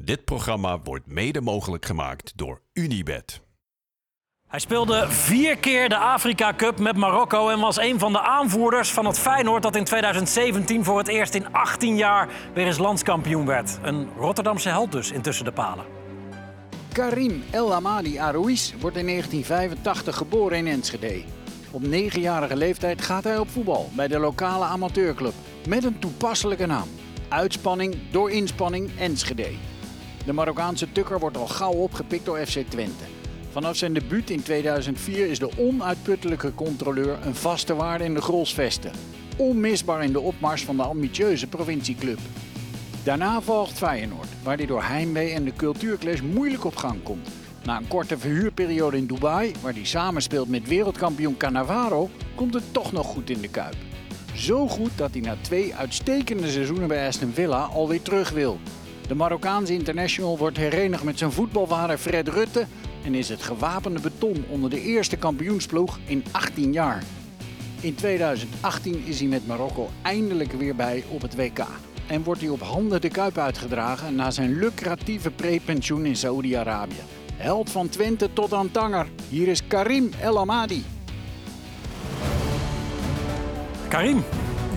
Dit programma wordt mede mogelijk gemaakt door Unibed. Hij speelde vier keer de Afrika Cup met Marokko en was een van de aanvoerders van het Feyenoord dat in 2017 voor het eerst in 18 jaar weer eens landskampioen werd. Een Rotterdamse held dus intussen de palen. Karim El Amadi Arouis wordt in 1985 geboren in Enschede. Op negenjarige leeftijd gaat hij op voetbal bij de lokale amateurclub met een toepasselijke naam. Uitspanning door inspanning Enschede. De Marokkaanse tukker wordt al gauw opgepikt door FC Twente. Vanaf zijn debuut in 2004 is de onuitputtelijke controleur een vaste waarde in de Grolsvesten. Onmisbaar in de opmars van de ambitieuze provincieclub. Daarna volgt Feyenoord, waar hij door heimwee en de cultuurclash moeilijk op gang komt. Na een korte verhuurperiode in Dubai, waar hij samenspeelt met wereldkampioen Cannavaro, komt het toch nog goed in de Kuip. Zo goed dat hij na twee uitstekende seizoenen bij Aston Villa alweer terug wil. De Marokkaanse international wordt herenigd met zijn voetbalvader Fred Rutte en is het gewapende beton onder de eerste kampioensploeg in 18 jaar. In 2018 is hij met Marokko eindelijk weer bij op het WK. En wordt hij op handen de Kuip uitgedragen na zijn lucratieve prepensioen in Saoedi-Arabië. Held van Twente tot aan Tanger. Hier is Karim El Amadi. Karim,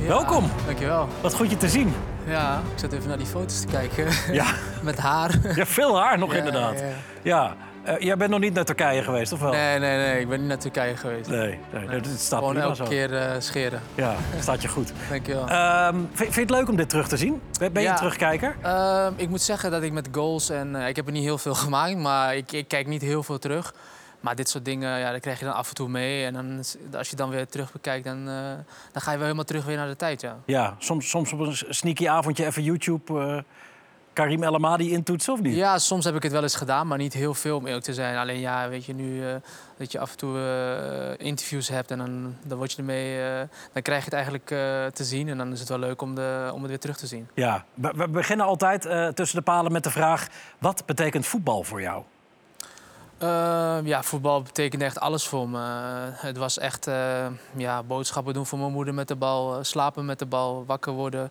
welkom. Dankjewel. Wat goed je te zien. Ja, ik zat even naar die foto's te kijken. Ja, Met haar. ja veel haar nog Ja, inderdaad. ja, Ja, Eh, jij bent nog niet naar Turkije geweest, of wel? Nee, nee, nee. Ik ben niet naar Turkije geweest. Nee, nee, dat staat Gewoon elke zo. keer eh, scheren. Ja, staat je goed. Dankjewel. Ehm, vind, vind je het leuk om dit terug te zien? Ben ben je een terugkijker? Ehm, ik moet zeggen dat ik met goals en eh, ik heb er niet heel veel gemaakt, maar ik, ik kijk niet heel veel terug. Maar dit soort dingen, ja, dat krijg je dan af en toe mee. En dan, als je dan weer terug bekijkt, dan, eh, dan ga je wel helemaal terug weer naar de tijd, ja. Ja, soms, soms op een sneaky avondje even YouTube eh, Karim El Amadi intoetsen, of niet? Ja, soms heb ik het wel eens gedaan, maar niet heel veel om eerlijk te zijn. Alleen ja, weet je, nu eh, dat je af en toe interviews hebt en dan, dan word je ermee, eh, dan krijg je het eigenlijk te zien. En dan is het wel leuk om, de, om het weer terug te zien. Ja, we, we beginnen altijd tussen de palen met de vraag... wat betekent voetbal voor jou? Eh, ja, voetbal betekende echt alles voor me. Eh, het was echt eh, ja, boodschappen doen voor mijn moeder met de bal, eh, slapen met de bal, wakker worden,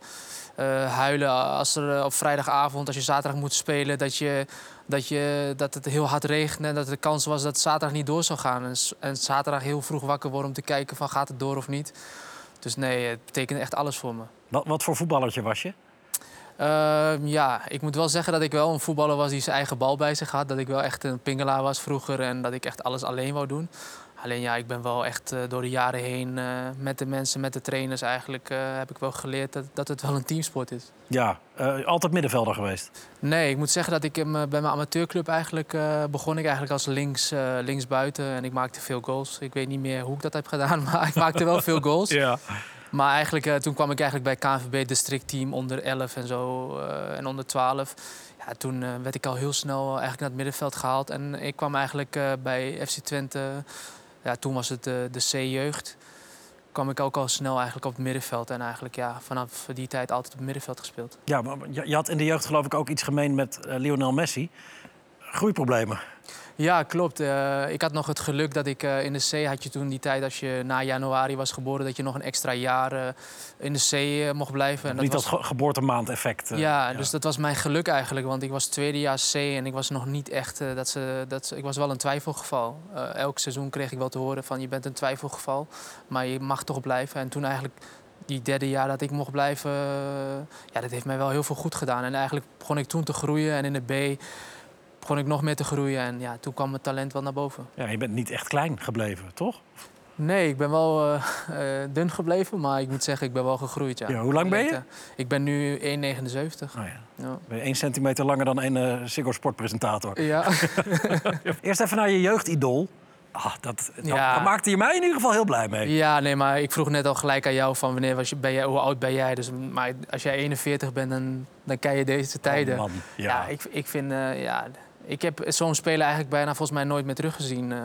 eh, huilen als er op vrijdagavond, als je zaterdag moet spelen, dat, je, dat, je, dat het heel hard regende en dat de kans was dat zaterdag niet door zou gaan. En, en zaterdag heel vroeg wakker worden om te kijken van gaat het door of niet. Dus nee, het betekende echt alles voor me. Wat voor voetballertje was je? Ehm, ja, ik moet wel zeggen dat ik wel een voetballer was die zijn eigen bal bij zich had. Dat ik wel echt een pingelaar was vroeger en dat ik echt alles alleen wou doen. Alleen ja, ik ben wel echt eh, door de jaren heen eh, met de mensen, met de trainers eigenlijk... eh, heb ik wel geleerd dat, dat het wel een teamsport is. Ja, altijd middenvelder geweest. Nee, ik moet zeggen dat ik bij mijn amateurclub eigenlijk begon ik eigenlijk als links, linksbuiten. En ik maakte veel goals. Ik weet niet meer hoe ik dat heb gedaan, maar ik maakte wel veel goals. Ja. Maar eigenlijk, eh, toen kwam ik eigenlijk bij KNVB districtteam onder 11 en zo eh, en onder 12. Ja, toen eh, werd ik al heel snel eigenlijk naar het middenveld gehaald. En ik kwam eigenlijk bij FC Twente, ja, toen was het de, C-jeugd. kwam ik ook al snel eigenlijk op het middenveld. En eigenlijk ja, vanaf die tijd altijd op het middenveld gespeeld. Ja, maar je, had in de jeugd geloof ik ook iets gemeen met Lionel Messi. Groeiproblemen. Ja, klopt. Eh, ik had nog het geluk dat ik eh, in de C had je toen die tijd, als je na januari was geboren, dat je nog een extra jaar eh, in de C mocht blijven. En Niet was... dat ge- geboortemaand-effect. Ja, dus dat was mijn geluk eigenlijk. Want ik was tweedejaars C en ik was nog niet echt... dat ze, dat ze, ik was wel een twijfelgeval. Elk seizoen kreeg ik wel te horen van je bent een twijfelgeval. Maar je mag toch blijven. En toen eigenlijk die derde jaar dat ik mocht blijven... ja, dat heeft mij wel heel veel goed gedaan. En eigenlijk begon ik toen te groeien. En in de B begon ik nog meer te groeien. En ja, toen kwam mijn talent wel naar boven. Ja, je bent niet echt klein gebleven, toch? Nee, ik ben wel eh, eh, dun gebleven. Maar ik moet zeggen, ik ben wel gegroeid. Ja. Ja, hoe lang ben je? Lengte. Ik ben nu 1,79. Oh ja. Ja. Ben je één centimeter langer dan een eh Ziggo Sportpresentator. ja. Eerst even naar je jeugdidool. Ah, dat, dat, Ja. maakte je mij in ieder geval heel blij mee. Ja, nee, maar ik vroeg net al gelijk aan jou van wanneer was je, ben jij, hoe oud ben jij? Dus, maar als jij 41 bent, dan, dan ken je deze tijden. Oh, man, ja. ja. ik, ik vind, eh, ja, ik heb zo'n speler eigenlijk bijna volgens mij nooit meer teruggezien. Eh,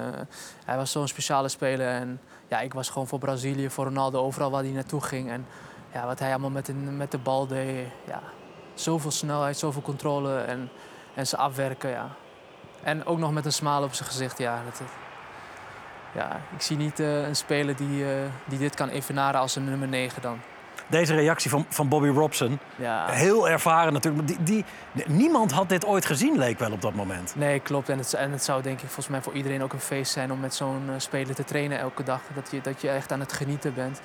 hij was zo'n speciale speler en ja, ik was gewoon voor Brazilië, voor Ronaldo, overal waar hij naartoe ging. En ja, wat hij allemaal met de, met de bal deed, ja, zoveel snelheid, zoveel controle en, en zijn afwerken, ja. En ook nog met een smile op zijn gezicht, ja. Dat, ja, ik zie niet eh, een speler die, eh, die dit kan evenaren als een nummer 9 dan. Deze reactie van, van Bobby Robson. Ja. Heel ervaren natuurlijk. Die, die, niemand had dit ooit gezien, leek wel op dat moment. Nee, klopt. En het, en het zou denk ik volgens mij voor iedereen ook een feest zijn om met zo'n eh, speler te trainen elke dag. Dat je, dat je echt aan het genieten bent.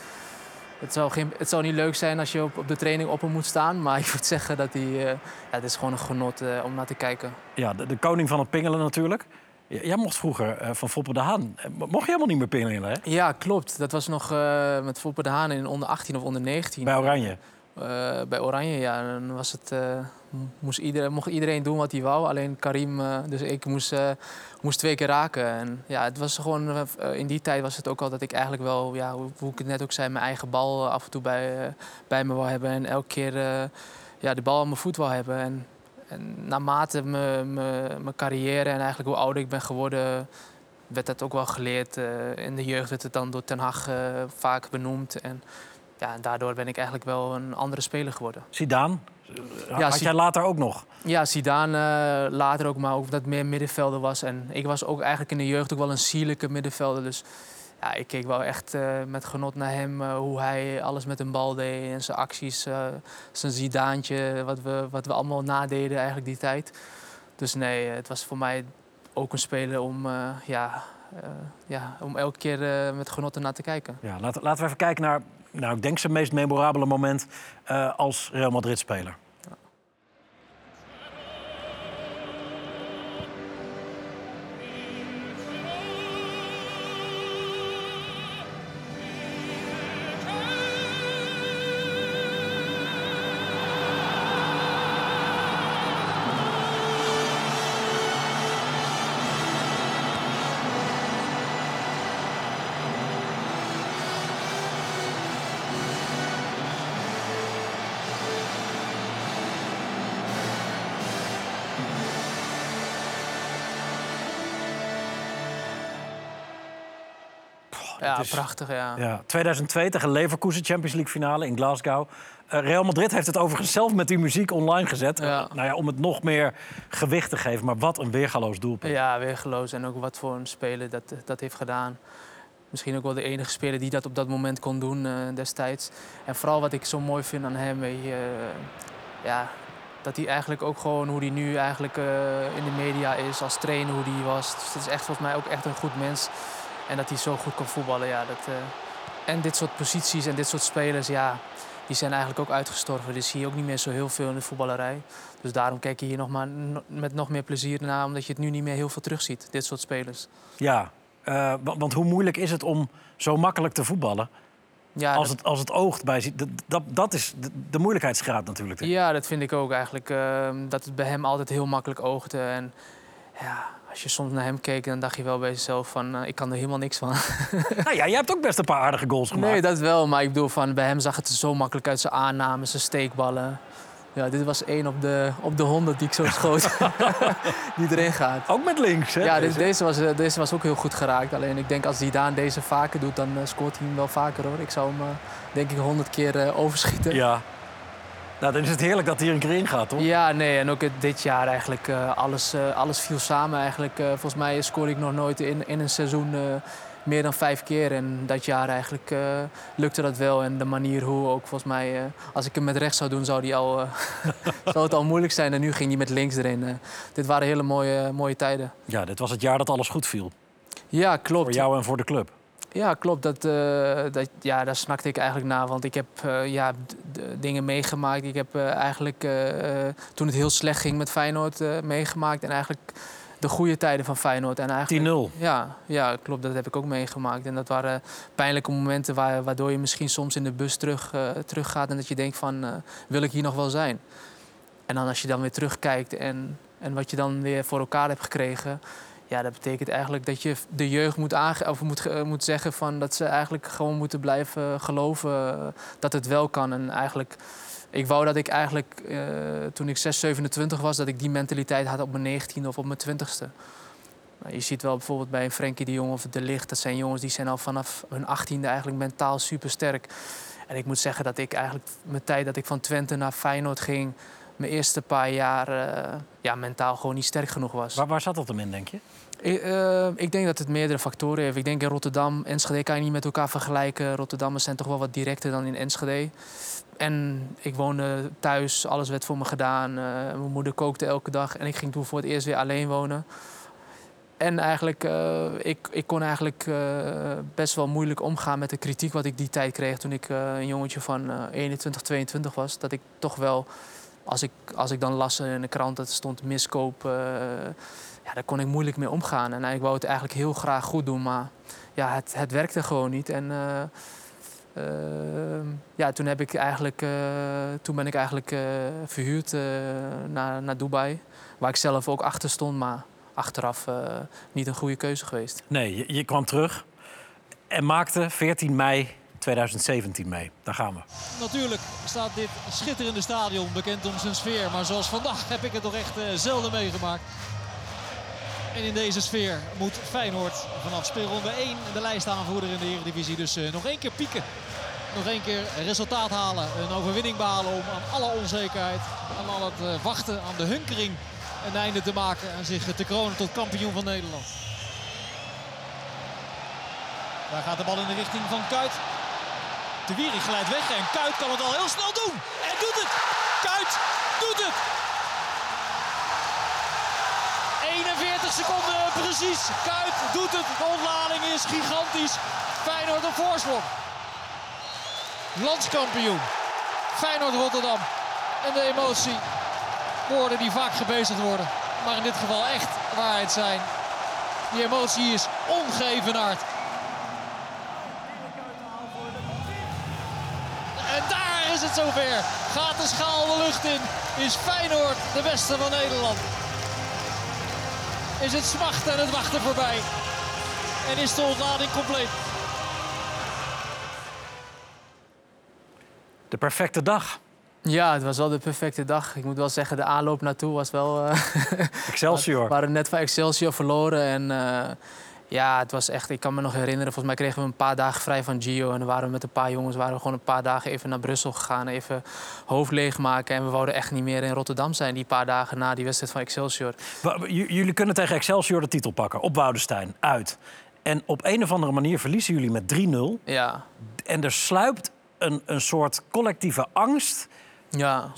Het zou, geen, het zou niet leuk zijn als je op, op de training op hem moet staan. Maar ik moet zeggen dat hij... eh, ja, het is gewoon een genot eh, om naar te kijken. Ja, de, de koning van het pingelen natuurlijk. Jij mocht vroeger eh, van Foppe de Haan. eh, Mocht je helemaal niet meer pingelen, hè? Ja, klopt. Dat was nog eh, met Foppe de Haan in onder 18 of onder 19. Bij Oranje. Bij Oranje, ja. Dan was het, moest iedereen, mocht iedereen doen wat hij wou. Alleen Karim, dus ik moest, moest twee keer raken. En ja, het was gewoon, in die tijd was het ook al dat ik eigenlijk wel, ja, hoe, hoe ik het net ook zei, mijn eigen bal af en toe bij, bij me wou hebben. En elke keer ja, de bal aan mijn voet wou hebben. En, en naarmate mijn mijn- mijn carrière en eigenlijk hoe ouder ik ben geworden, werd dat ook wel geleerd. Eh, in de jeugd werd het dan door Ten Hag eh, vaak benoemd. En ja, en daardoor ben ik eigenlijk wel een andere speler geworden. Zidane. Ja, had jij later ook nog? Ja, Zidane eh, later ook, maar ook dat meer middenvelder was. En ik was ook eigenlijk in de jeugd ook wel een sierlijke middenvelder. Dus ja, ik keek wel echt eh, met genot naar hem, eh, hoe hij alles met een bal deed en zijn acties, eh, zijn Zidaantje, wat we, wat we allemaal nadeden eigenlijk die tijd. Dus nee, het was voor mij ook een speler om, ja, ja, om elke keer met genot ernaar te kijken. Ja, laten, laten we even kijken naar, nou, ik denk zijn meest memorabele moment als Real Madrid-speler. Ja, is- prachtig, ja. Ja, 2002 tegen Leverkusen, Champions League finale in Glasgow. Eh, Real Madrid heeft het overigens zelf met die muziek online gezet. Ja. Eh, nou ja, om het nog meer gewicht te geven. Maar wat een weergaloos doelpunt. Ja, weergeloos. En ook wat voor een speler dat, dat heeft gedaan. Misschien ook wel de enige speler die dat op dat moment kon doen eh, destijds. En vooral wat ik zo mooi vind aan hem, weet je, eh, ja, dat hij eigenlijk ook gewoon hoe hij nu eigenlijk eh, in de media is als trainer, hoe hij was. Dus het is echt volgens mij ook echt een goed mens. En dat hij zo goed kan voetballen, ja. Dat, eh, en dit soort posities en dit soort spelers, ja, die zijn eigenlijk ook uitgestorven. Zie je ook niet meer zo heel veel in de voetballerij. Dus daarom kijk je hier nog maar met nog meer plezier naar, omdat je het nu niet meer heel veel terugziet, dit soort spelers. Ja, eh, wa- want hoe moeilijk is het om zo makkelijk te voetballen Ja, als dat, het, als het oogt bij... Dat, dat, dat is de, de moeilijkheidsgraad natuurlijk. ja, dat vind ik ook eigenlijk. ehm, dat het bij hem altijd heel makkelijk oogde. En ja, als je soms naar hem keek, dan dacht je wel bij jezelf van, eh, ik kan er helemaal niks van. Nou ja, jij hebt ook best een paar aardige goals gemaakt. Nee, dat wel. Maar ik bedoel, van, bij hem zag het er zo makkelijk uit. Zijn aannames, zijn steekballen. Ja, dit was één op de, op de honderd die ik zo schoot. die erin gaat. Ook met links, hè? Ja, deze? deze was, eh, deze was ook heel goed geraakt. Alleen ik denk als Zidane deze vaker doet, dan eh, scoort hij hem wel vaker hoor. Ik zou hem denk ik honderd keer overschieten. Ja. Nou, dan is het heerlijk dat hij een keer in gaat, toch? Ja, nee, en ook dit jaar eigenlijk, eh, alles, eh, alles viel samen eigenlijk. Eh, volgens mij scoorde ik nog nooit in, in een seizoen meer dan vijf keer. En dat jaar eigenlijk lukte dat wel. En de manier hoe ook, volgens mij, als ik hem met rechts zou doen, zou, die al, zou het al moeilijk zijn. En nu ging hij met links erin. Dit waren hele mooie, mooie tijden. Ja, dit was het jaar dat alles goed viel. Ja, klopt. Voor jou en voor de club. Ja, klopt. Dat, eh, dat, ja, daar snakte ik eigenlijk naar. Want ik heb eh, ja, dingen meegemaakt. Ik heb eh, eigenlijk toen het heel slecht ging met Feyenoord meegemaakt. En eigenlijk de goede tijden van Feyenoord. En eigenlijk, 10-0. Ja, ja, klopt. Dat heb ik ook meegemaakt. En dat waren pijnlijke momenten waar, waardoor je misschien soms in de bus terug, teruggaat. En dat je denkt van, wil ik hier nog wel zijn? En dan als je dan weer terugkijkt en, en wat je dan weer voor elkaar hebt gekregen... Ja, dat betekent eigenlijk dat je de jeugd moet, of moet, ge- moet zeggen van dat ze eigenlijk gewoon moeten blijven geloven eh, dat het wel kan. En eigenlijk, ik wou dat ik eigenlijk eh, toen ik 6, 27 was, dat ik die mentaliteit had op mijn 19e of op mijn 20ste. Nou, je ziet wel bijvoorbeeld bij een Frenkie de Jong of De Ligt, dat zijn jongens die zijn al vanaf hun 18e eigenlijk mentaal super sterk. En ik moet zeggen dat ik eigenlijk mijn tijd dat ik van Twente naar Feyenoord ging, mijn eerste paar jaar eh, ja, mentaal gewoon niet sterk genoeg was. Waar, waar zat dat hem in, denk je? Ik, eh, ik denk dat het meerdere factoren heeft. Ik denk in Rotterdam, Enschede kan je niet met elkaar vergelijken. Rotterdammers zijn toch wel wat directer dan in Enschede. En ik woonde thuis, alles werd voor me gedaan. Eh, mijn moeder kookte elke dag en ik ging toen voor het eerst weer alleen wonen. En eigenlijk, uh, ik, ik kon eigenlijk best wel moeilijk omgaan met de kritiek wat ik die tijd kreeg toen ik een jongetje van 21, 22 was. Dat ik toch wel, als ik, als ik dan las in de krant dat er stond miskoop, ja, daar kon ik moeilijk mee omgaan. En ik wou het eigenlijk heel graag goed doen, maar ja, het, het werkte gewoon niet. En ja, toen, heb ik eigenlijk, toen ben ik eigenlijk verhuurd naar, naar Dubai, waar ik zelf ook achter stond. Maar achteraf uh, niet een goede keuze geweest. Nee, je, je, kwam terug en maakte 14 mei 2017 mee. Daar gaan we. Natuurlijk staat dit schitterende stadion bekend om zijn sfeer. Maar zoals vandaag heb ik het toch echt uh, zelden meegemaakt. En in deze sfeer moet Feyenoord vanaf speelronde 1 de lijst aanvoerder in de Eredivisie. Dus uh, nog één keer pieken. Nog één keer resultaat halen. Een overwinning behalen om aan alle onzekerheid, aan al het wachten, aan de hunkering een einde te maken en zich te kronen tot kampioen van Nederland. Daar gaat de bal in de richting van Kuit. De Wierig glijdt weg en Kuit kan het al heel snel doen. En doet het. Kuit doet het. 41 seconden precies. Kuit doet het. De ontlading is gigantisch. Feyenoord een voorsprong. Landskampioen. Feyenoord Rotterdam. En de emotie woorden die vaak gebezigd worden. Maar in dit geval echt waarheid zijn. Die emotie is ongeëvenaard. Daar is het zover. Gaat de schaal de lucht in. Is Feyenoord de beste van Nederland. Is het smachten en het wachten voorbij. En is de ontlading compleet. De perfecte dag. Ja, het was wel de perfecte dag. Ik moet wel zeggen, de aanloop naartoe was wel... Uh, Excelsior. We waren net van Excelsior verloren en... Uh, ja, het was echt, ik kan me nog herinneren, volgens mij kregen we een paar dagen vrij van Gio. En dan waren we met een paar jongens, waren we gewoon een paar dagen even naar Brussel gegaan. Even hoofd leegmaken. En we wouden echt niet meer in Rotterdam zijn die paar dagen na die wedstrijd van Excelsior. jullie kunnen tegen Excelsior de titel pakken, op Woudenstein, uit. En op een of andere manier verliezen jullie met 3-0. Ja. En er sluipt een, een soort collectieve angst ja.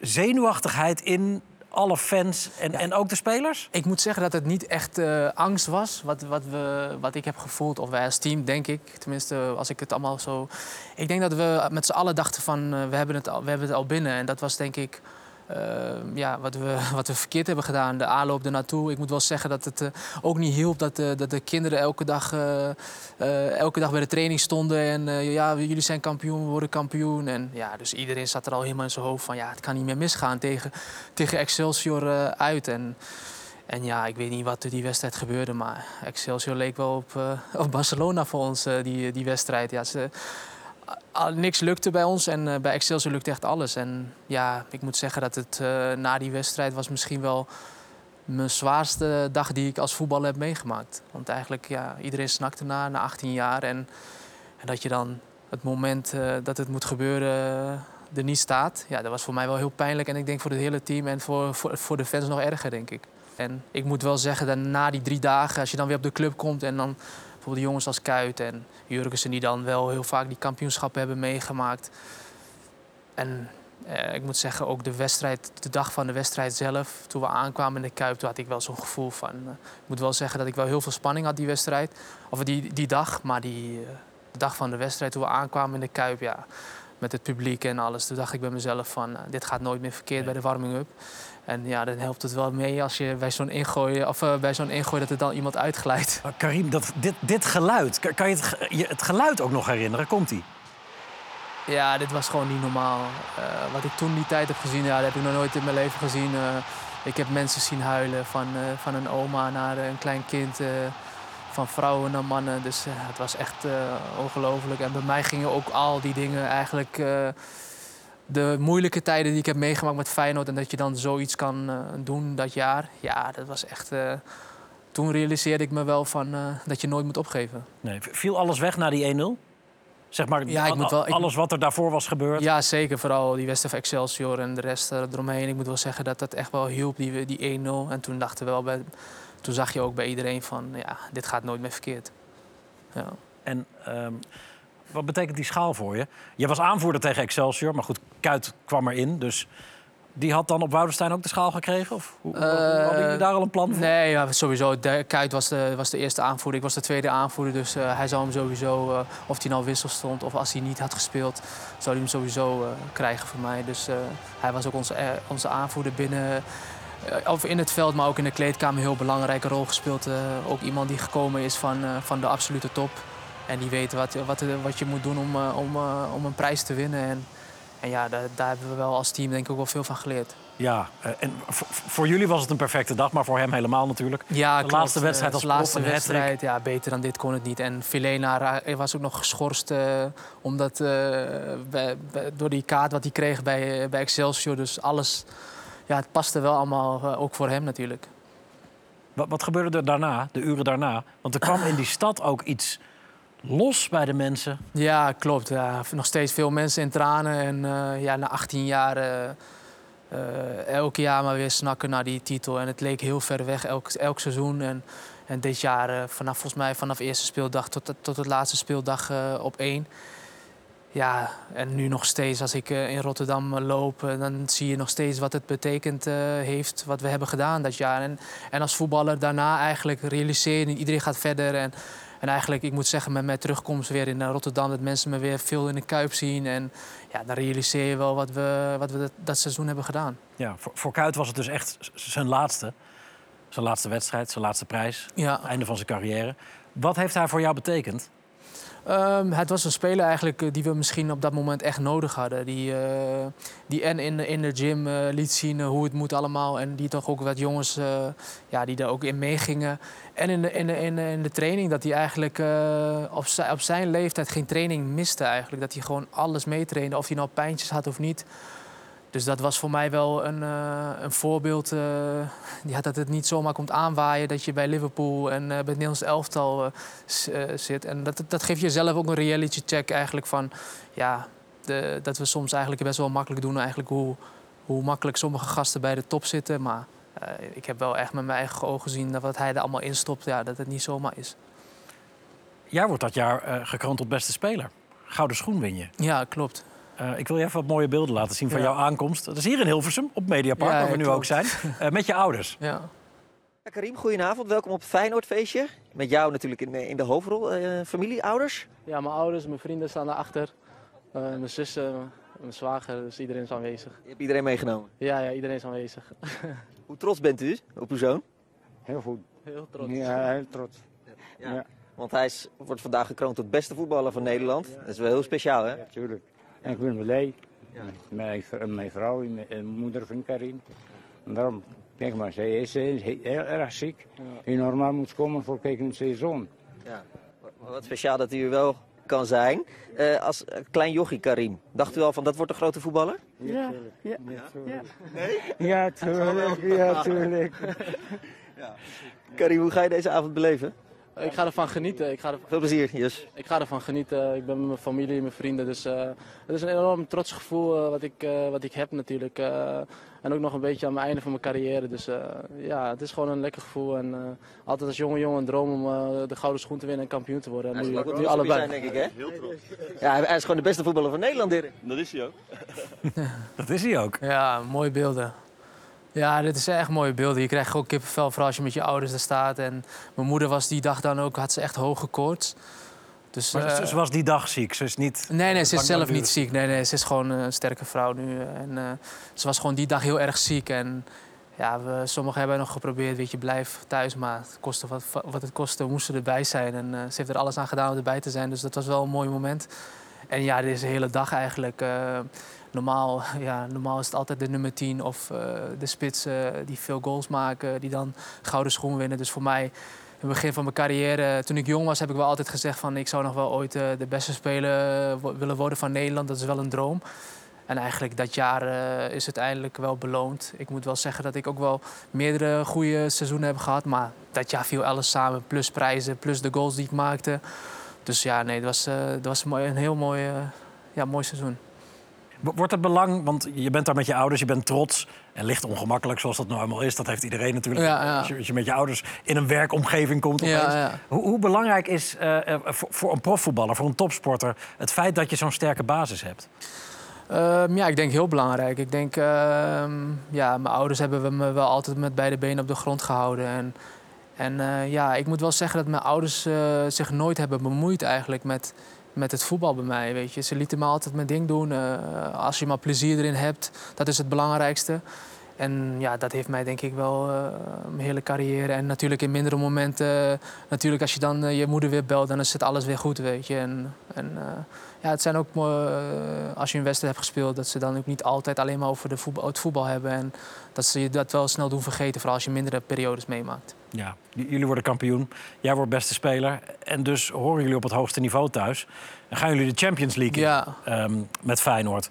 zenuwachtigheid in alle fans en, en ook de spelers? Ik moet zeggen dat het niet echt uh, angst was, wat, wat, we, wat ik heb gevoeld. Of wij als team, denk ik. Tenminste, als ik het allemaal zo... Ik denk dat we met z'n allen dachten van, uh, we, hebben het al, we hebben het al binnen. En dat was denk ik uh, ja, wat, we, wat we verkeerd hebben gedaan, de aanloop ernaartoe. Ik moet wel zeggen dat het uh, ook niet hielp dat, uh, dat de kinderen elke dag, elke dag bij de training stonden. En ja, jullie zijn kampioen, we worden kampioen. En ja, dus iedereen zat er al helemaal in zijn hoofd van ja, het kan niet meer misgaan tegen, tegen Excelsior uit. En, en ja, ik weet niet wat er die wedstrijd gebeurde, maar Excelsior leek wel op, op Barcelona voor ons, die, die wedstrijd. Ja, ze, niks lukte bij ons en uh, bij Excelsior lukte echt alles. En ja, ik moet zeggen dat het uh, na die wedstrijd was misschien wel mijn zwaarste dag die ik als voetballer heb meegemaakt. Want eigenlijk, ja, iedereen snakte na, na 18 jaar. En, en dat je dan het moment uh, dat het moet gebeuren er niet staat. Ja, dat was voor mij wel heel pijnlijk. En ik denk voor het hele team en voor, voor, voor de fans nog erger, denk ik. En ik moet wel zeggen dat na die drie dagen, als je dan weer op de club komt en dan bijvoorbeeld de jongens als Kuit en Jurgensen die dan wel heel vaak die kampioenschappen hebben meegemaakt. En eh, ik moet zeggen, ook de wedstrijd, de dag van de wedstrijd zelf, toen we aankwamen in de Kuip, toen had ik wel zo'n gevoel van. Uh, ik moet wel zeggen dat ik wel heel veel spanning had die wedstrijd. Of die, die dag, maar die uh, de dag van de wedstrijd, toen we aankwamen in de Kuip, ja, met het publiek en alles, toen dacht ik bij mezelf van, dit gaat nooit meer verkeerd bij de warming-up. En ja, dan helpt het wel mee als je bij zo'n ingooi, of uh, bij zo'n ingooi dat er dan iemand uitglijdt. Maar Karim, dat, dit, dit geluid, kan je het, je het geluid ook nog herinneren? Komt ie? Ja, dit was gewoon niet normaal. Uh, wat ik toen die tijd heb gezien, ja, dat heb ik nog nooit in mijn leven gezien. Uh, ik heb mensen zien huilen, van, van een oma naar een klein kind, van vrouwen naar mannen. Dus het was echt ongelooflijk. En bij mij gingen ook al die dingen eigenlijk de moeilijke tijden die ik heb meegemaakt met Feyenoord... en dat je dan zoiets kan uh, doen dat jaar, ja, dat was echt... Uh, toen realiseerde ik me wel van, uh, dat je nooit moet opgeven. Nee, viel alles weg na die 1-0? Zeg maar, ja, ik moet wel, alles wat er daarvoor was gebeurd? Ja, zeker. Vooral die West of Excelsior en de rest eromheen. Ik moet wel zeggen dat dat echt wel hielp, die, die 1-0. En toen dachten we wel bij toen zag je ook bij iedereen van, ja, dit gaat nooit meer verkeerd. Ja. En ehm, wat betekent die schaal voor je? Je was aanvoerder tegen Excelsior, maar goed, Kuit kwam erin. Dus die had dan op Woudenstein ook de schaal gekregen? Of hoe, hadden jullie daar al een plan voor? Nee, ja, sowieso. De, Kuit was de, was de eerste aanvoerder. Ik was de tweede aanvoerder. Dus eh, hij zou hem sowieso, eh, of hij nou wissel stond of als hij niet had gespeeld, zou hij hem sowieso krijgen voor mij. Dus hij was ook onze, onze aanvoerder binnen, of in het veld, maar ook in de kleedkamer een heel belangrijke rol gespeeld. Ook iemand die gekomen is van, van de absolute top. En die weet wat, wat, wat je moet doen om, eh, om, eh, om een prijs te winnen. En, en ja, daar, daar hebben we wel als team denk ik ook wel veel van geleerd. Ja, eh, en voor, voor jullie was het een perfecte dag, maar voor hem helemaal natuurlijk. Ja, De klopt. laatste wedstrijd als de laatste wedstrijd, ja, beter dan dit kon het niet. En Filena was ook nog geschorst omdat, bij- bij- door die kaart wat hij kreeg bij, bij Excelsior. Dus alles, ja, het paste wel allemaal, ook voor hem natuurlijk. Wat, wat gebeurde er daarna, de uren daarna? Want er kwam in die stad ook iets los bij de mensen. Ja, klopt. Ja. Nog steeds veel mensen in tranen. En eh, ja, na 18 jaar eh, elk jaar maar weer snakken naar die titel. En het leek heel ver weg elk, elk seizoen. En, en dit jaar, vanaf, volgens mij vanaf eerste speeldag tot, tot het laatste speeldag op één. Ja, en nu nog steeds als ik in Rotterdam loop, dan zie je nog steeds wat het betekend heeft, wat we hebben gedaan dat jaar. En, en als voetballer daarna eigenlijk realiseer je, iedereen gaat verder. En, en eigenlijk, ik moet zeggen, met mijn terugkomst weer in eh, Rotterdam, dat mensen me weer veel in de kuip zien. En ja, dan realiseer je wel wat we, wat we dat, dat seizoen hebben gedaan. Ja, voor, voor Kuit was het dus echt zijn laatste. Zijn laatste wedstrijd, zijn laatste prijs. Ja. Einde van zijn carrière. Wat heeft hij voor jou betekend? Ehm, het was een speler eigenlijk eh, die we misschien op dat moment echt nodig hadden. Die, eh, die en in, in de gym eh, liet zien hoe het moet allemaal. En die toch ook wat jongens ja, die daar ook in meegingen. En in de, in de, in de, in de training dat hij eigenlijk op, zijn, op zijn leeftijd geen training miste eigenlijk. Dat hij gewoon alles meetrainde, of hij nou pijntjes had of niet. Dus dat was voor mij wel een, eh, een voorbeeld. eh, ja, dat het niet zomaar komt aanwaaien dat je bij Liverpool en eh, bij het Nederlands elftal zit. En dat, dat geeft jezelf ook een reality check eigenlijk van... Ja, de, dat we soms eigenlijk best wel makkelijk doen eigenlijk hoe, hoe makkelijk sommige gasten bij de top zitten. Maar ik heb wel echt met mijn eigen ogen gezien dat wat hij er allemaal instopt, ja, dat het niet zomaar is. Jij wordt dat jaar gekroond tot beste speler. Gouden schoen win je. Ja, klopt. Eh, ik wil je even wat mooie beelden laten zien van Ja. jouw aankomst. Dat is hier in Hilversum, op Mediapark, Ja, waar we nu klopt. ook zijn. Eh, met je ouders. Ja. Ja, Karim, goedenavond. Welkom op het Feyenoordfeestje. Met jou natuurlijk in, de- in de hoofdrol. Eh, familie, ouders? Ja, mijn ouders, mijn vrienden staan daarachter. Uh, mijn zussen, mijn zwager, dus iedereen is aanwezig. Je hebt iedereen meegenomen. Ja, ja, iedereen is aanwezig. Hoe trots bent u op uw zoon? Heel goed. Heel trots. Ja, heel trots. Ja. Ja. Want hij is, wordt vandaag gekroond tot beste voetballer van Nederland. Dat is wel heel speciaal, hè? Natuurlijk. En ik ben blij. Mijn, v- mijn vrouw en mijn- moeder van Karim. En daarom, kijk maar, zij is eh, he- heel erg ziek. En normaal moet komen voor kijken seizoen. Ja. Wa- Wat speciaal dat hij er wel kan zijn. Eh, als eh, klein jochie Karim, dacht u al van dat wordt een grote voetballer? Ja, ja, ja. Nee? Ja, tuurlijk, ja, tuurlijk. Karim, hoe ga je deze avond beleven? Ik ga ervan genieten. Ik ga, er, Veel plezier, Jus. ik ga ervan genieten. Ik ben met mijn familie en mijn vrienden. Dus eh, het is een enorm trots gevoel eh, wat, ik, eh, wat ik heb natuurlijk. Eh, en ook nog een beetje aan het einde van mijn carrière. Dus eh, ja, het is gewoon een lekker gevoel. En eh, altijd als jonge jongen een droom om de gouden schoen te winnen en kampioen te worden. En Hij nu, ook nu allebei. zijn, denk ik, hè? Heel trots. Ja, hij- hij is gewoon de beste voetballer van Nederland, Dirk. Dat is hij ook. Ja, mooie beelden. Ja, dit is echt mooie beelden. Je krijgt gewoon kippenvel vooral als je met je ouders daar staat. En mijn moeder was die dag dan ook, had ze echt hoge koorts. Dus, Maar eh, ze, was die dag ziek. Ze is niet... Nee, nee, ze is zelf niet ziek. Nee, nee, ze is gewoon een sterke vrouw nu. En eh, ze was gewoon die dag heel erg ziek. En ja, we, sommigen hebben nog geprobeerd, weet je, blijf thuis. Maar het kostte wat, wat het kostte, moesten erbij zijn. En eh, ze heeft er alles aan gedaan om erbij te zijn. Dus dat was wel een mooi moment. En ja, deze hele dag eigenlijk. Normaal, ja, normaal is het altijd de nummer 10 of eh, de spitsen die veel goals maken, die dan gouden schoen winnen. Dus voor mij, in het begin van mijn carrière, toen ik jong was, heb ik wel altijd gezegd van ik zou nog wel ooit eh, de beste speler eh, willen worden van Nederland. Dat is wel een droom. En eigenlijk dat jaar is het eindelijk wel beloond. Ik moet wel zeggen dat ik ook wel meerdere goede seizoenen heb gehad. Maar dat jaar viel alles samen. Plus prijzen, plus de goals die ik maakte. Dus ja, nee, het was, was een heel mooi, ja, mooi seizoen. Wordt het belang, want je bent daar met je ouders, je bent trots. En licht ongemakkelijk, zoals dat nou eenmaal is. Dat heeft iedereen natuurlijk. Ja, ja. Als, je, als je met je ouders in een werkomgeving komt. Ja. Hoe, hoe belangrijk is eh, eh, voor, voor een profvoetballer, voor een topsporter... het feit dat je zo'n sterke basis hebt? Ehm, ja, ik denk heel belangrijk. Ik denk, ehm, ja, mijn ouders hebben me wel altijd met beide benen op de grond gehouden. En, en eh, ja, ik moet wel zeggen dat mijn ouders zich nooit hebben bemoeid eigenlijk met, met het voetbal bij mij. Weet je. Ze lieten me altijd mijn ding doen. Eh, als je maar plezier erin hebt, dat is het belangrijkste. En ja, dat heeft mij denk ik wel eh, mijn hele carrière. En natuurlijk in mindere momenten, eh, natuurlijk als je dan eh, je moeder weer belt, dan is het alles weer goed, weet je. En, en ja, het zijn ook, als je een wedstrijd hebt gespeeld, dat ze dan ook niet altijd alleen maar over de voetbal, het voetbal hebben. En dat ze je dat wel snel doen vergeten, vooral als je mindere periodes meemaakt. Ja, jullie worden kampioen. Jij wordt beste speler. En dus horen jullie op het hoogste niveau thuis. Dan gaan jullie de Champions League in, Ja. ehm, met Feyenoord.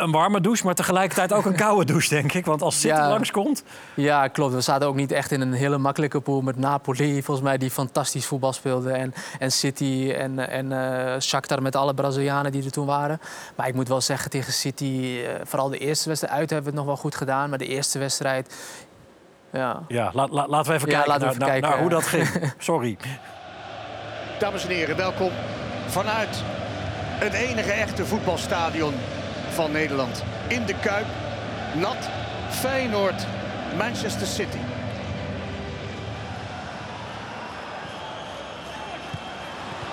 Een warme douche, maar tegelijkertijd ook een koude douche, denk ik. Want als City Ja. langskomt... Ja, klopt. We zaten ook niet echt in een hele makkelijke pool met Napoli, volgens mij, die fantastisch voetbal speelde. En, en City en, en eh Shakhtar met alle Brazilianen die er toen waren. Maar ik moet wel zeggen, tegen City, eh, vooral de eerste wedstrijd uit hebben we het nog wel goed gedaan. Maar de eerste wedstrijd, ja, Ja, la- la- laten we even Ja, kijken, laten we naar, even naar- naar kijken, hoe dat ging. Sorry. Dames en heren, welkom vanuit het enige echte voetbalstadion van Nederland. In de Kuip, nat, Feyenoord, Manchester City.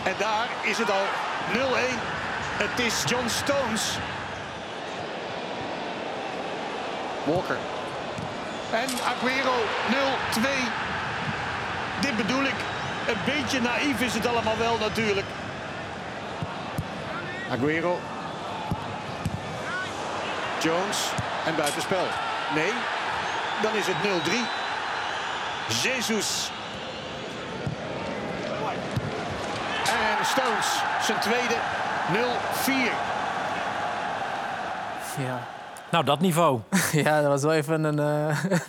En daar is het al 0-1. Het is John Stones. Walker. En Aguero 0-2. Dit bedoel ik. Een beetje naïef is het allemaal wel natuurlijk. Aguero. Jones. En buitenspel. Nee. Dan is het 0-3. Jesus. En Stones. Zijn tweede. 0-4. ja. Nou, dat niveau. Ja, dat was wel even een. eh,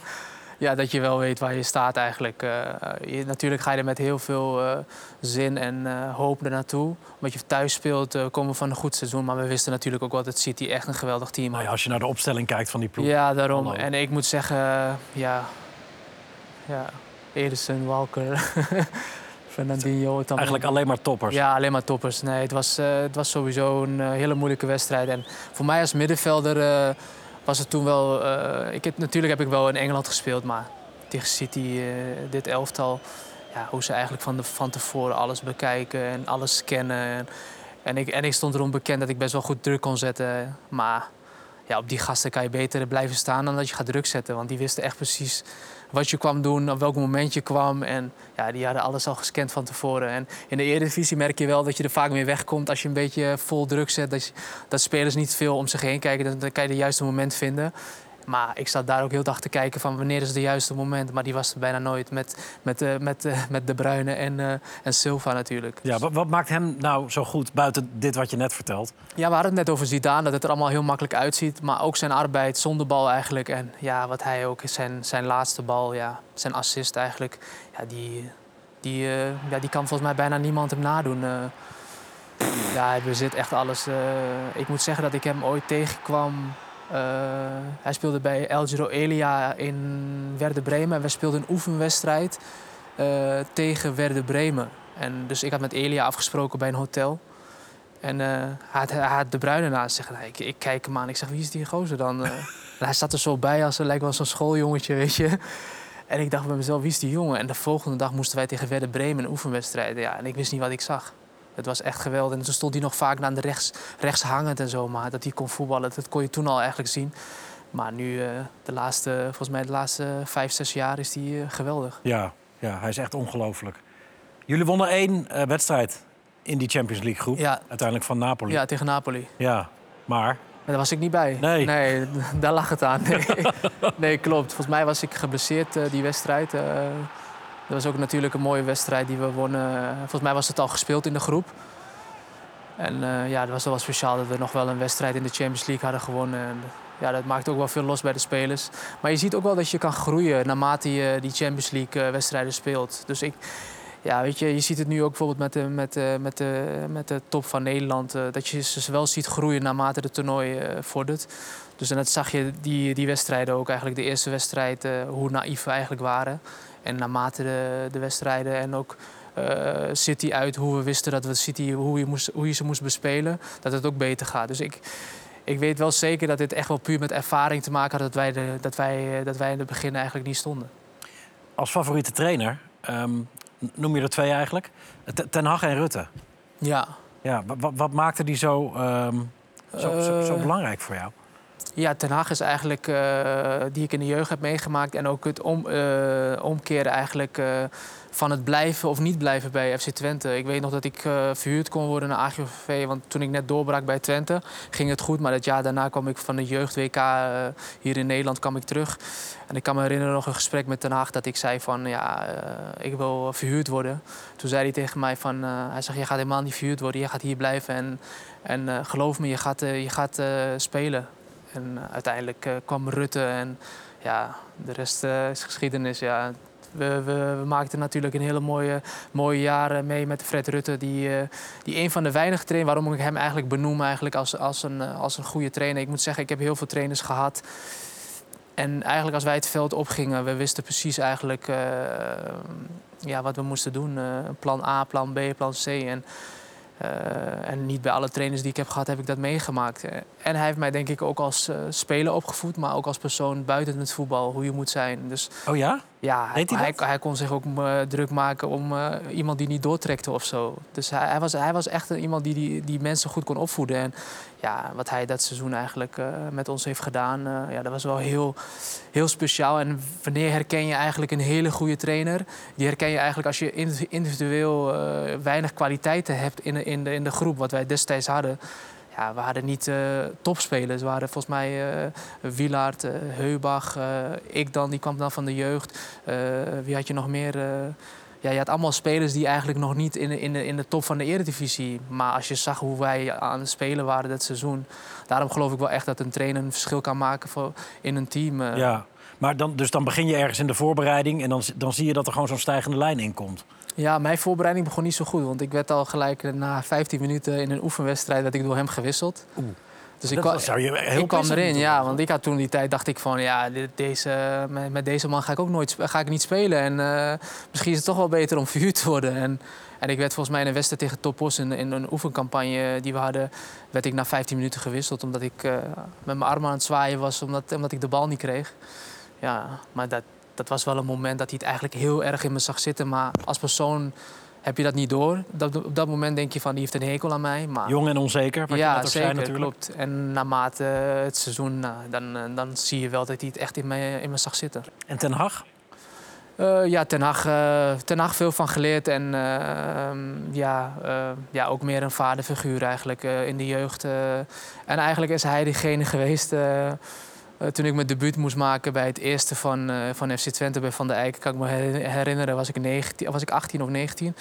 ja, dat je wel weet waar je staat eigenlijk. Eh, je, natuurlijk ga je er met heel veel eh, zin en eh, hoop er naartoe. Omdat je thuis speelt, komen we van een goed seizoen. Maar we wisten natuurlijk ook wel dat City echt een geweldig team Nou ja, als je naar de opstelling kijkt van die ploeg. Ja, daarom. Hallo. En ik moet zeggen, ja. Ja, Ederson, Walker, Fernandinho. Eigenlijk alleen maar toppers. ja, alleen maar toppers. Nee, het was, het was sowieso een hele moeilijke wedstrijd. En voor mij als middenvelder was het toen wel... eh, ik natuurlijk heb ik wel in Engeland gespeeld, maar tegen City, eh, dit elftal... Ja, hoe ze eigenlijk van, de, van tevoren alles bekijken en alles scannen. En, en, ik, en ik stond erom bekend dat ik best wel goed druk kon zetten. Maar ja, op die gasten kan je beter blijven staan dan dat je gaat druk zetten. Want die wisten echt precies wat je kwam doen, op welk moment je kwam. En ja, die hadden alles al gescand van tevoren. En in de Eredivisie merk je wel dat je er vaak mee wegkomt als je een beetje vol druk zet. Dat, dat spelers niet veel om zich heen kijken. Dan, dan kan je het juiste moment vinden. Maar ik zat daar ook heel dag te kijken van wanneer is het juiste moment. Maar die was er bijna nooit met, met, eh, met, eh, met De Bruyne en, eh, en Silva natuurlijk. Ja, wat, wat maakt hem nou zo goed buiten dit wat je net vertelt? Ja, we hadden het net over Zidane, dat het er allemaal heel makkelijk uitziet. Maar ook zijn arbeid zonder bal eigenlijk. En ja, wat hij ook, zijn, zijn laatste bal, ja, zijn assist eigenlijk. Ja, die, die, ja, die kan volgens mij bijna niemand hem nadoen. ja, hij bezit echt alles. ik moet zeggen dat ik hem ooit tegenkwam. Eh, hij speelde bij El Giro Elia in Werder Bremen. En we speelden een oefenwedstrijd eh, tegen Werder Bremen. En dus ik had met Elia afgesproken bij een hotel. En eh, hij, had, hij had de bruine naast zich. Ik, ik kijk hem aan. Ik zeg, wie is die gozer dan? Hij zat er zo bij als lijkt wel zo'n schooljongetje, weet je. En ik dacht bij mezelf, wie is die jongen? En de volgende dag moesten wij tegen Werder Bremen een oefenwedstrijd. Ja, en ik wist niet wat ik zag. Het was echt geweldig. En toen stond hij nog vaak aan de rechts, rechts hangend en zo. Maar dat hij kon voetballen, dat kon je toen al eigenlijk zien. Maar nu, eh, de laatste, volgens mij de laatste vijf, zes jaar, is hij eh, geweldig. Ja, ja, hij is echt ongelooflijk. Jullie wonnen één eh, wedstrijd in die Champions League groep. Ja. Uiteindelijk van Napoli. Ja, tegen Napoli. Ja, maar daar was ik niet bij. Nee. daar lag het aan. Nee, nee klopt. Volgens mij was ik geblesseerd die wedstrijd. Dat was ook natuurlijk een mooie wedstrijd die we wonnen. Volgens mij was het al gespeeld in de groep. En eh, ja, dat was wel speciaal dat we nog wel een wedstrijd in de Champions League hadden gewonnen. En, ja, dat maakt ook wel veel los bij de spelers. Maar je ziet ook wel dat je kan groeien naarmate je die Champions League eh, wedstrijden speelt. Dus ik, ja, weet je, je ziet het nu ook bijvoorbeeld met de, met de, met de, met de top van Nederland. eh, dat je ze wel ziet groeien naarmate het toernooi vordert. Dus en dat zag je die, die wedstrijden ook eigenlijk. De eerste wedstrijd, hoe naïef we eigenlijk waren. En naarmate de, de wedstrijden en ook eh, City uit, hoe we wisten dat we City, hoe je, moest, hoe je ze moest bespelen, dat het ook beter gaat. Dus ik, ik weet wel zeker dat dit echt wel puur met ervaring te maken had dat wij, de, dat wij, eh, dat wij in het begin eigenlijk niet stonden. Als favoriete trainer, ehm, noem je er twee eigenlijk? Ten- Hag en Rutte. Ja. Ja, wa- wa- wat maakte die zo, ehm, zo, zo, zo Eh, belangrijk voor jou? Ja, Ten Hag is eigenlijk, eh, die ik in de jeugd heb meegemaakt. En ook het om, eh, omkeren eigenlijk eh, van het blijven of niet blijven bij FC Twente. Ik weet nog dat ik verhuurd kon worden naar AGOVV. Want toen ik net doorbrak bij Twente, ging het goed. Maar het jaar daarna kwam ik van de jeugd-WK hier in Nederland kwam ik terug. En ik kan me herinneren nog een gesprek met Ten Hag dat ik zei van... ja, ik wil verhuurd worden. Toen zei hij tegen mij van... hij zegt, je gaat helemaal niet verhuurd worden. Je gaat hier blijven en, en geloof me, je gaat, je gaat spelen. En eh, uiteindelijk eh, kwam Rutte en ja, de rest eh, is geschiedenis. Ja. We, we, we maakten natuurlijk een hele mooie, mooie jaren mee met Fred Rutte. Die, die een van de weinige trainers, waarom ik hem eigenlijk benoem eigenlijk als, als, een, als een goede trainer. Ik moet zeggen, ik heb heel veel trainers gehad. En eigenlijk als wij het veld opgingen, we wisten precies eigenlijk ja, wat we moesten doen. Plan A, plan B, plan C. En, eh, en niet bij alle trainers die ik heb gehad, heb ik dat meegemaakt. En hij heeft mij denk ik ook als eh, speler opgevoed, maar ook als persoon buiten het voetbal, hoe je moet zijn. Dus Oh ja? Ja, hij, hij kon zich ook eh, druk maken om eh, iemand die niet doortrekte of zo. Dus hij, hij, was, hij was echt een- iemand die, die, die mensen goed kon opvoeden. En ja, wat hij dat seizoen eigenlijk eh, met ons heeft gedaan, ja, dat was wel heel, heel speciaal. En wanneer herken je eigenlijk een hele goede trainer? Die herken je eigenlijk als je individu- individueel weinig kwaliteiten hebt in in, de, in de groep, wat wij destijds hadden. Ja, we hadden niet eh, topspelers. We hadden volgens mij eh Wielaert, eh, Heubach, ik dan, die kwam dan van de jeugd. Wie had je nog meer? ja, je had allemaal spelers die eigenlijk nog niet in de, in, de, in de top van de eredivisie. Maar als je zag hoe wij aan het spelen waren dat seizoen. Daarom geloof ik wel echt dat een trainer een verschil kan maken voor, in een team. Ja. Maar dan, dus dan begin je ergens in de voorbereiding en dan, dan zie je dat er gewoon zo'n stijgende lijn in komt. Ja, mijn voorbereiding begon niet zo goed. Want ik werd al gelijk eh, na 15 minuten in een oefenwedstrijd werd ik door hem gewisseld. Dus ik, Dat was- zou je heel ik kwam erin, ja. Want ik had toen die tijd, dacht ik van... ja, dit- deze, met, met deze man ga ik ook nooit ga ik niet spelen. En eh, misschien is het toch wel beter om verhuurd te worden. En, en ik werd volgens mij in een wedstrijd tegen Topos... In, in een oefencampagne die we hadden... werd ik na 15 minuten gewisseld. Omdat ik eh, met mijn armen aan het zwaaien was... omdat, omdat ik de bal niet kreeg. Ja, maar dat, dat was wel een moment dat hij het eigenlijk heel erg in me zag zitten. Maar als persoon heb je dat niet door. Dat, op dat moment denk je van, die heeft een hekel aan mij. Maar Jong en onzeker, wat je ja, net ook zeker, zei natuurlijk. klopt. En naarmate het seizoen, nou, dan, eh, dan zie je wel dat hij het echt in me, in me zag zitten. En Ten Hag? Eh, ja, Ten Hag, eh, Ten Hag veel van geleerd. En eh, ehm, ja, ja, ook meer een vaderfiguur eigenlijk in de jeugd. en eigenlijk is hij degene geweest... eh, toen ik mijn debuut moest maken bij het eerste van, eh, van FC Twente bij Van der Eyck... kan ik me her- herinneren, was ik, 19, was ik 18 of 19.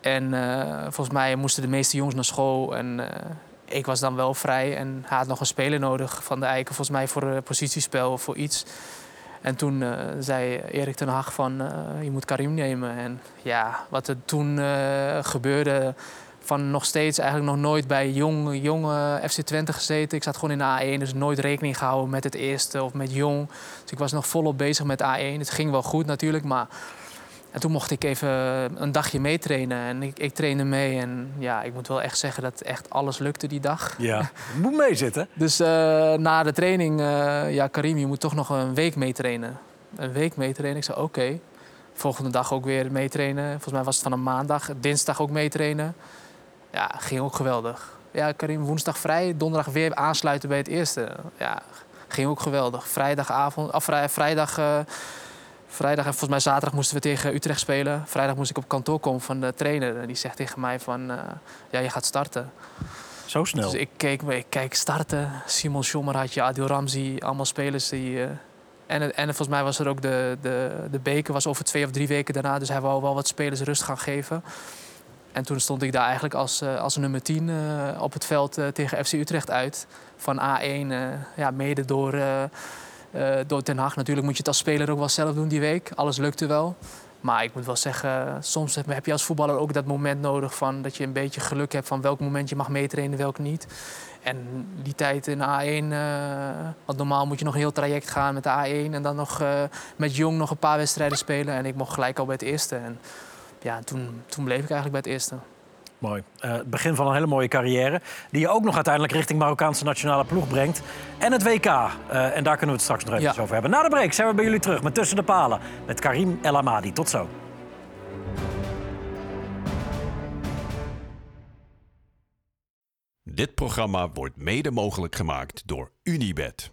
En eh, volgens mij moesten de meeste jongens naar school. En ik was dan wel vrij. En had nog een speler nodig van de Eiken, volgens mij voor een positiespel of voor iets. En toen zei Erik ten Hag van, je moet Karim nemen. En ja, wat er toen gebeurde, van nog steeds eigenlijk nog nooit bij jong, jonge FC Twente gezeten. Ik zat gewoon in de A1, dus nooit rekening gehouden met het eerste of met jong. Dus ik was nog volop bezig met A1. Het ging wel goed natuurlijk, maar... En toen mocht ik even een dagje meetrainen en ik, ik trainde mee. En ja, ik moet wel echt zeggen dat echt alles lukte die dag. Ja. Moet meezitten. Dus eh, na de training, eh, ja, Karim, je moet toch nog een week meetrainen. Een week meetrainen. Ik zei, oké. Volgende dag ook weer meetrainen. Volgens mij was het van een maandag. Dinsdag ook meetrainen. Ja, ging ook geweldig. Ja, Karim, woensdag vrij. Donderdag weer aansluiten bij het eerste. Ja, ging ook geweldig. Vrijdagavond, of vrij, vrijdag... eh, Vrijdag en volgens mij zaterdag moesten we tegen Utrecht spelen. Vrijdag moest ik op kantoor komen van de trainer. En die zegt tegen mij van, eh, ja, je gaat starten. Zo snel. Dus ik keek, ik kijk starten. Simon Schommer had je, Adil Ramzi, allemaal spelers die... eh, en, en volgens mij was er ook de, de, de beker was over twee of drie weken daarna. Dus hij wou wel wat spelers rust gaan geven. En toen stond ik daar eigenlijk als, eh, als nummer 10 eh, op het veld eh, tegen FC Utrecht uit. Van A1, eh, ja, mede door, door Ten Hag. Natuurlijk moet je het als speler ook wel zelf doen die week. Alles lukte wel. Maar ik moet wel zeggen, soms heb je als voetballer ook dat moment nodig van dat je een beetje geluk hebt van welk moment je mag meetrainen, welk niet. En die tijd in de A1, eh, want normaal moet je nog een heel traject gaan met de A1 en dan nog met Jong nog een paar wedstrijden spelen. En ik mocht gelijk al bij het eerste. En ja, toen, toen bleef ik eigenlijk bij het eerste. Mooi. Eh, het begin van een hele mooie carrière. Die je ook nog uiteindelijk richting Marokkaanse nationale ploeg brengt. En het WK. Eh, en daar kunnen we het straks nog even Ja. over hebben. Na de break zijn we bij jullie terug met Tussen de Palen. Met Karim El Amadi. Tot zo. Dit programma wordt mede mogelijk gemaakt door Unibed.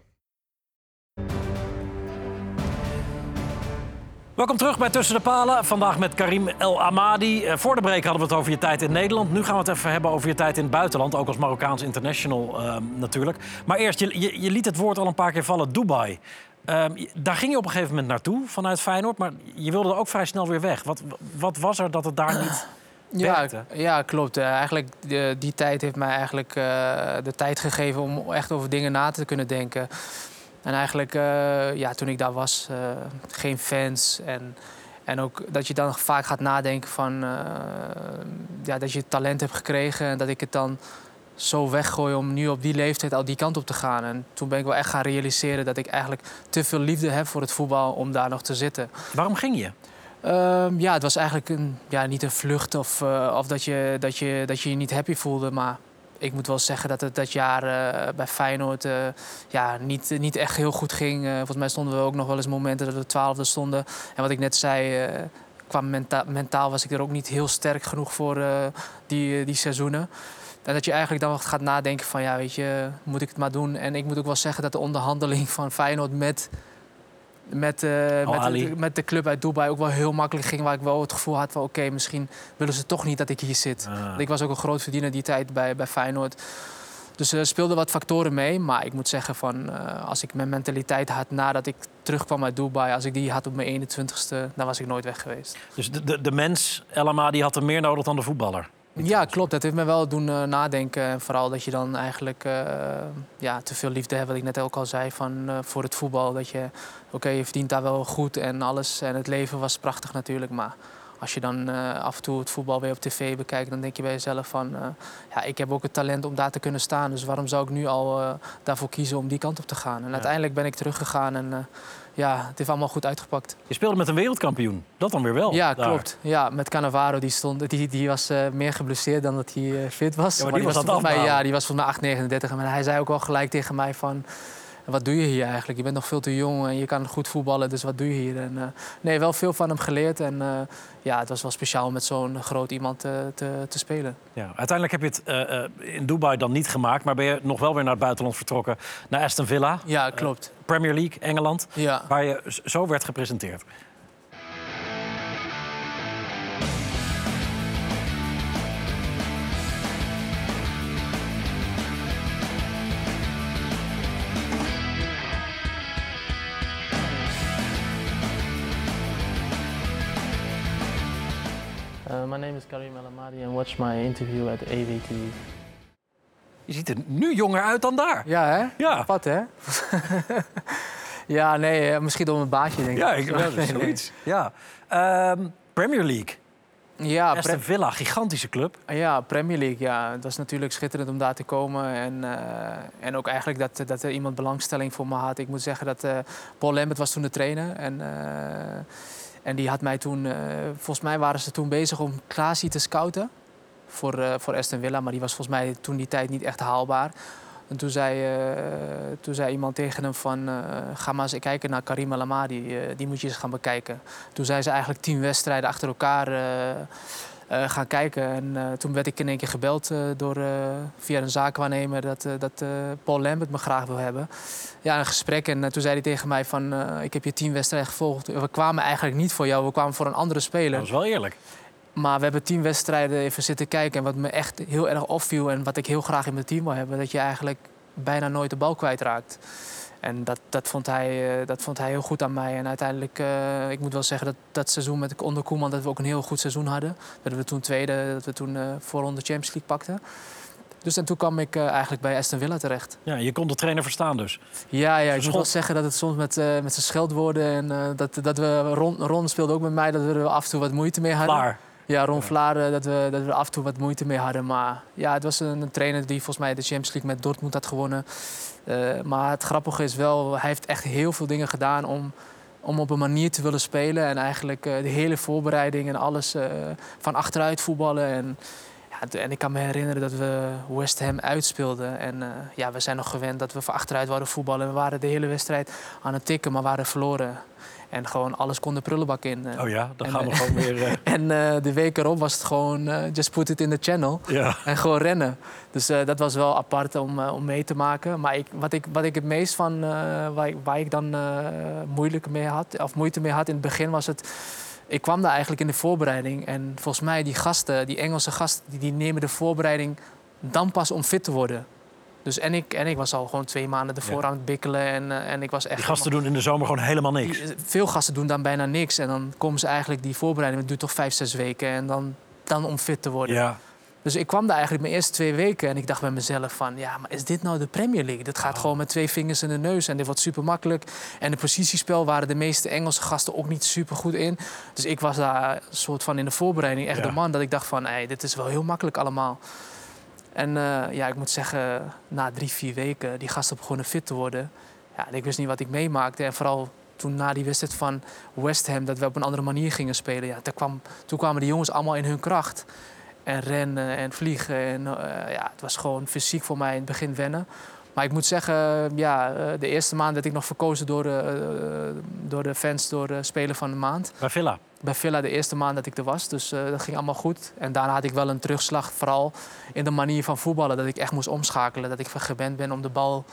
Welkom terug bij Tussen de Palen. Vandaag met Karim El Amadi. Eh, voor de break hadden we het over je tijd in Nederland. Nu gaan we het even hebben over je tijd in het buitenland. Ook als Marokkaans international eh, natuurlijk. Maar eerst, je, je, je liet het woord al een paar keer vallen. Dubai. Ehm, daar ging je op een gegeven moment naartoe vanuit Feyenoord. Maar je wilde er ook vrij snel weer weg. Wat, wat was er dat het daar niet Ja, werkte? ja klopt. Eh, eigenlijk, die tijd heeft mij eigenlijk eh, de tijd gegeven om echt over dingen na te kunnen denken. En eigenlijk, eh, ja, toen ik daar was, eh, geen fans. En, en ook dat je dan vaak gaat nadenken van... eh, ja, dat je talent hebt gekregen en dat ik het dan zo weggooi om nu op die leeftijd al die kant op te gaan. En toen ben ik wel echt gaan realiseren dat ik eigenlijk te veel liefde heb voor het voetbal om daar nog te zitten. Waarom ging je? Ehm, ja, het was eigenlijk een, ja, niet een vlucht of, of dat, je, dat, je, dat je je niet happy voelde. Maar ik moet wel zeggen dat het dat jaar eh, bij Feyenoord eh, ja, niet, niet echt heel goed ging. Eh, volgens mij stonden we ook nog wel eens momenten dat we twaalfde stonden. En wat ik net zei, qua menta mentaal was ik er ook niet heel sterk genoeg voor die, die seizoenen. En dat je eigenlijk dan gaat nadenken van, ja, weet je, moet ik het maar doen? En ik moet ook wel zeggen dat de onderhandeling van Feyenoord met met, eh, met, Ali. de, met de club uit Dubai ook wel heel makkelijk ging. Waar ik wel het gevoel had van oké, misschien willen ze toch niet dat ik hier zit. Ah. Ik was ook een groot verdiener die tijd bij, bij Feyenoord. Dus er speelden wat factoren mee. Maar ik moet zeggen van eh, als ik mijn mentaliteit had nadat ik terugkwam uit Dubai, als ik die had op mijn 21ste, dan was ik nooit weg geweest. Dus de, de, de mens, El Amadi, had er meer nodig dan de voetballer. Ja, klopt. Dat heeft me wel doen eh, nadenken. En vooral dat je dan eigenlijk eh, ja, te veel liefde hebt, wat ik net ook al zei, van, eh, voor het voetbal. Dat je, oké, je verdient daar wel goed en alles. En het leven was prachtig natuurlijk. Maar als je dan af en toe het voetbal weer op tv bekijkt, dan denk je bij jezelf van... ja, ik heb ook het talent om daar te kunnen staan. Dus waarom zou ik nu al daarvoor kiezen om die kant op te gaan? En uiteindelijk ben ik teruggegaan en... ja, het heeft allemaal goed uitgepakt. Je speelde met een wereldkampioen. Dat dan weer wel. Ja, daar. klopt. Ja, met Cannavaro die stond, die, die was eh, meer geblesseerd dan dat hij eh, fit was. Ja, maar die was het volgens mij, ja, die was volgens mij 8,39. En hij zei ook al gelijk tegen mij van, wat doe je hier eigenlijk? Je bent nog veel te jong en je kan goed voetballen, dus wat doe je hier? En, eh, nee, wel veel van hem geleerd en eh, ja, het was wel speciaal om met zo'n groot iemand eh, te, te spelen. Ja, uiteindelijk heb je het in Dubai dan niet gemaakt. Maar ben je nog wel weer naar het buitenland vertrokken. Naar Aston Villa. Ja, klopt. Premier League, Engeland. Ja. Waar je zo werd gepresenteerd. My name is Karim El Amadi and watch my interview at AVTV. Je ziet er nu jonger uit dan daar. Ja, hè? Ja. Wat, hè? ja, nee, eh, misschien door mijn baasje, denk ik. Ja, ik nee. zoiets. Ja. Ehm, Premier League. Ja, Aston Villa, gigantische club. Ja, Premier League. Ja. Het was natuurlijk schitterend om daar te komen. En, eh, en ook eigenlijk dat, dat er iemand belangstelling voor me had. Ik moet zeggen dat eh, Paul Lambert was toen de trainer. En, eh, en die had mij toen... eh, volgens mij waren ze toen bezig om Klaasie te scouten. Voor, eh, voor Aston Villa. Maar die was volgens mij toen die tijd niet echt haalbaar. En toen zei, eh, toen zei iemand tegen hem van... ga maar eens kijken naar Karim El Amadi. eh, die moet je eens gaan bekijken. Toen zijn ze eigenlijk tien wedstrijden achter elkaar... eh, gaan kijken. En eh, toen werd ik in één keer gebeld eh, door, via een zaakwaarnemer dat, dat Paul Lambert me graag wil hebben. Ja, een gesprek. En toen zei hij tegen mij van, ik heb je tien wedstrijden gevolgd. We kwamen eigenlijk niet voor jou, we kwamen voor een andere speler. Dat is wel eerlijk. Maar we hebben tien wedstrijden even zitten kijken. En wat me echt heel erg opviel en wat ik heel graag in mijn team wil hebben... dat je eigenlijk bijna nooit de bal kwijtraakt. En dat, dat, vond hij, eh, dat vond hij heel goed aan mij. En uiteindelijk, eh, ik moet wel zeggen dat dat seizoen met onder Koeman... dat we ook een heel goed seizoen hadden. Dat we toen tweede, dat we toen eh voorronde Champions League pakten. Dus en toen kwam ik eigenlijk bij Aston Villa terecht. Ja, je kon de trainer verstaan dus. Ja, ja ik moet Schot. wel zeggen dat het soms met, eh, met zijn scheldwoorden... en dat, dat we, Ron, Ron speelde ook met mij, dat we er af en toe wat moeite mee hadden. Klaar. Ja, Ron Vlaar, dat we, dat we af en toe wat moeite mee hadden. Maar ja, het was een, trainer die volgens mij de Champions League met Dortmund had gewonnen. Eh, maar het grappige is wel, hij heeft echt heel veel dingen gedaan om, om op een manier te willen spelen. En eigenlijk eh, de hele voorbereiding en alles eh, van achteruit voetballen. En, ja, en ik kan me herinneren dat we West Ham uitspeelden. En ja, we zijn nog gewend dat we van achteruit wouden voetballen. We waren de hele wedstrijd aan het tikken, maar waren verloren. En gewoon alles kon de prullenbak in. Eh, Oh ja, dan En, gaan we eh, gewoon weer... eh, en de week erop was het gewoon just put it in the channel. ja. En gewoon rennen. Dus dat was wel apart om, om mee te maken. Maar ik, wat, ik, wat ik het meest van, waar, ik, waar ik dan moeilijk mee had, of moeite mee had in het begin, was het. Ik kwam daar eigenlijk in de voorbereiding. En volgens mij, die gasten, die Engelse gasten, die, die nemen de voorbereiding dan pas om fit te worden. Dus en ik, en ik was al gewoon twee maanden ervoor Ja. aan het bikkelen. En, eh, en ik was echt. Die gasten doen in de zomer gewoon helemaal niks. Die- veel gasten doen dan bijna niks. En dan komen ze eigenlijk die voorbereiding, het duurt toch vijf, zes weken. En dan, dan om fit te worden. Ja. Dus ik kwam daar eigenlijk mijn eerste twee weken en ik dacht bij mezelf van... ja, maar is dit nou de Premier League? Dit gaat gewoon met twee vingers in de neus en dit wordt super makkelijk. En de positiespel waren de meeste Engelse gasten ook niet super goed in. Dus ik was daar soort van in de voorbereiding echt Ja. de man... dat ik dacht van, hey, dit is wel heel makkelijk allemaal. En eh, ja, ik moet zeggen, na drie, vier weken, die gasten begonnen fit te worden. Ja, ik wist niet wat ik meemaakte. En vooral toen na die wedstrijd van West Ham, dat we op een andere manier gingen spelen. Ja, toen, kwam, toen kwamen de jongens allemaal in hun kracht. En rennen en vliegen. En, eh, ja, het was gewoon fysiek voor mij in het begin wennen. Maar ik moet zeggen, ja, eh, de eerste maand werd ik nog verkozen door de, door de fans, door de speler van de maand Bij Villa. Bij Villa de eerste maand dat ik er was. Dus eh, dat ging allemaal goed. En daarna had ik wel een terugslag, vooral in de manier van voetballen. Dat ik echt moest omschakelen. Dat ik van gewend ben om de bal,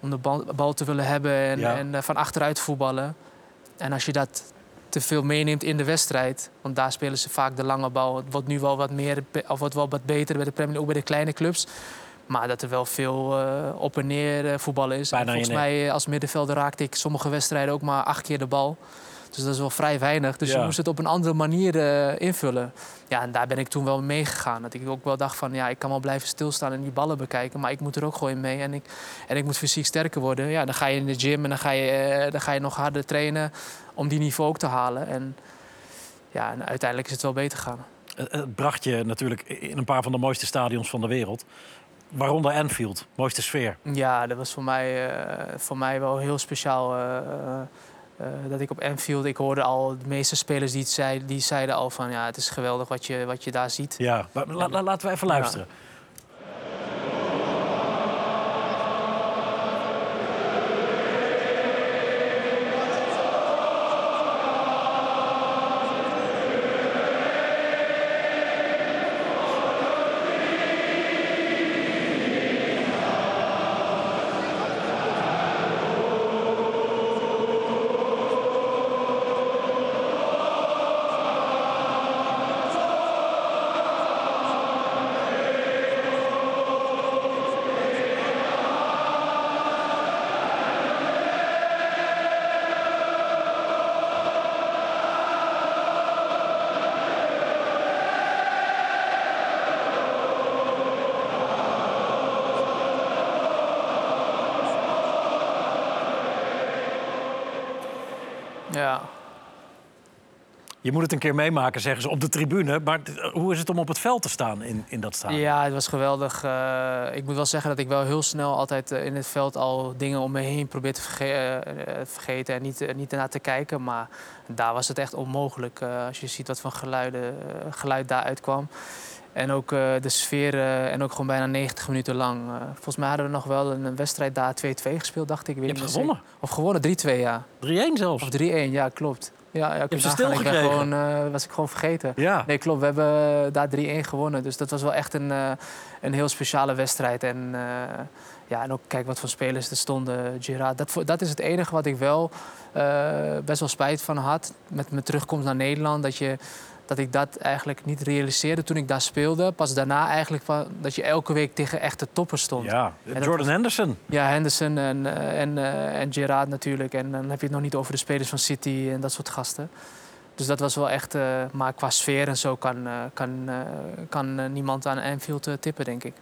om de bal, bal te willen hebben en, Ja. en eh, van achteruit voetballen. En als je dat te veel meeneemt in de wedstrijd, want daar spelen ze vaak de lange bal. Het wordt nu wel wat meer, of wordt wel wat beter bij de Premier League, ook bij de kleine clubs. Maar dat er wel veel eh, op en neer voetballen is. En volgens mij als middenvelder raakte ik sommige wedstrijden ook maar acht keer de bal. Dus dat is wel vrij weinig. Dus Ja. je moest het op een andere manier eh, invullen. Ja, en daar ben ik toen wel mee gegaan. Dat ik ook wel dacht van, ja, ik kan wel blijven stilstaan en die ballen bekijken. Maar ik moet er ook gewoon mee. En ik, en ik moet fysiek sterker worden. Ja, dan ga je in de gym en dan ga je, eh, dan ga je nog harder trainen om die niveau ook te halen. En ja, en uiteindelijk is het wel beter gegaan. Het bracht je natuurlijk in een paar van de mooiste stadions van de wereld. Waaronder Anfield, mooiste sfeer. Ja, dat was voor mij, eh, voor mij wel heel speciaal. Eh, dat ik op Anfield, ik hoorde al de meeste spelers die, het zeiden, die zeiden al van ja, het is geweldig wat je, wat je daar ziet. Ja, maar la- la- laten we even luisteren. Ja. Je moet het een keer meemaken, zeggen ze, op de tribune. Maar t- hoe is het om op het veld te staan in, in dat stadion? Ja, het was geweldig. Eh, ik moet wel zeggen dat ik wel heel snel altijd eh, in het veld al dingen om me heen probeer te verge- eh, eh, vergeten en niet, eh, niet ernaar te kijken. Maar daar was het echt onmogelijk eh, als je ziet wat voor geluiden, eh, geluid daaruit kwam. En ook eh, de sfeer eh, en ook gewoon bijna 90 minuten lang. Eh, volgens mij hadden we nog wel een wedstrijd daar 2-2 gespeeld, dacht ik. Weet Je hebt gewonnen. Of gewonnen, 3-2 ja. 3-1 zelfs. Of 3-1, ja, klopt. Ja, ja, kun ze. Ik stilgekregen. gewoon, eh, was ik gewoon vergeten. Ja. Nee, klopt. We hebben daar 3-1 gewonnen. Dus dat was wel echt een, eh, een heel speciale wedstrijd. En, eh, ja, en ook kijk wat voor spelers er stonden. Gerard. Dat, dat is het enige wat ik wel best wel spijt van had. Met mijn terugkomst naar Nederland. Dat, je, dat ik dat eigenlijk niet realiseerde toen ik daar speelde. Pas daarna eigenlijk van, dat je elke week tegen echte toppers stond. Ja, Jordan was- Henderson. Ja, Henderson en, eh, en, eh, en Gerard natuurlijk. En dan heb je het nog niet over de spelers van City en dat soort gasten. Dus dat was wel echt... eh, maar qua sfeer en zo kan, kan, kan niemand aan Anfield tippen, denk ik.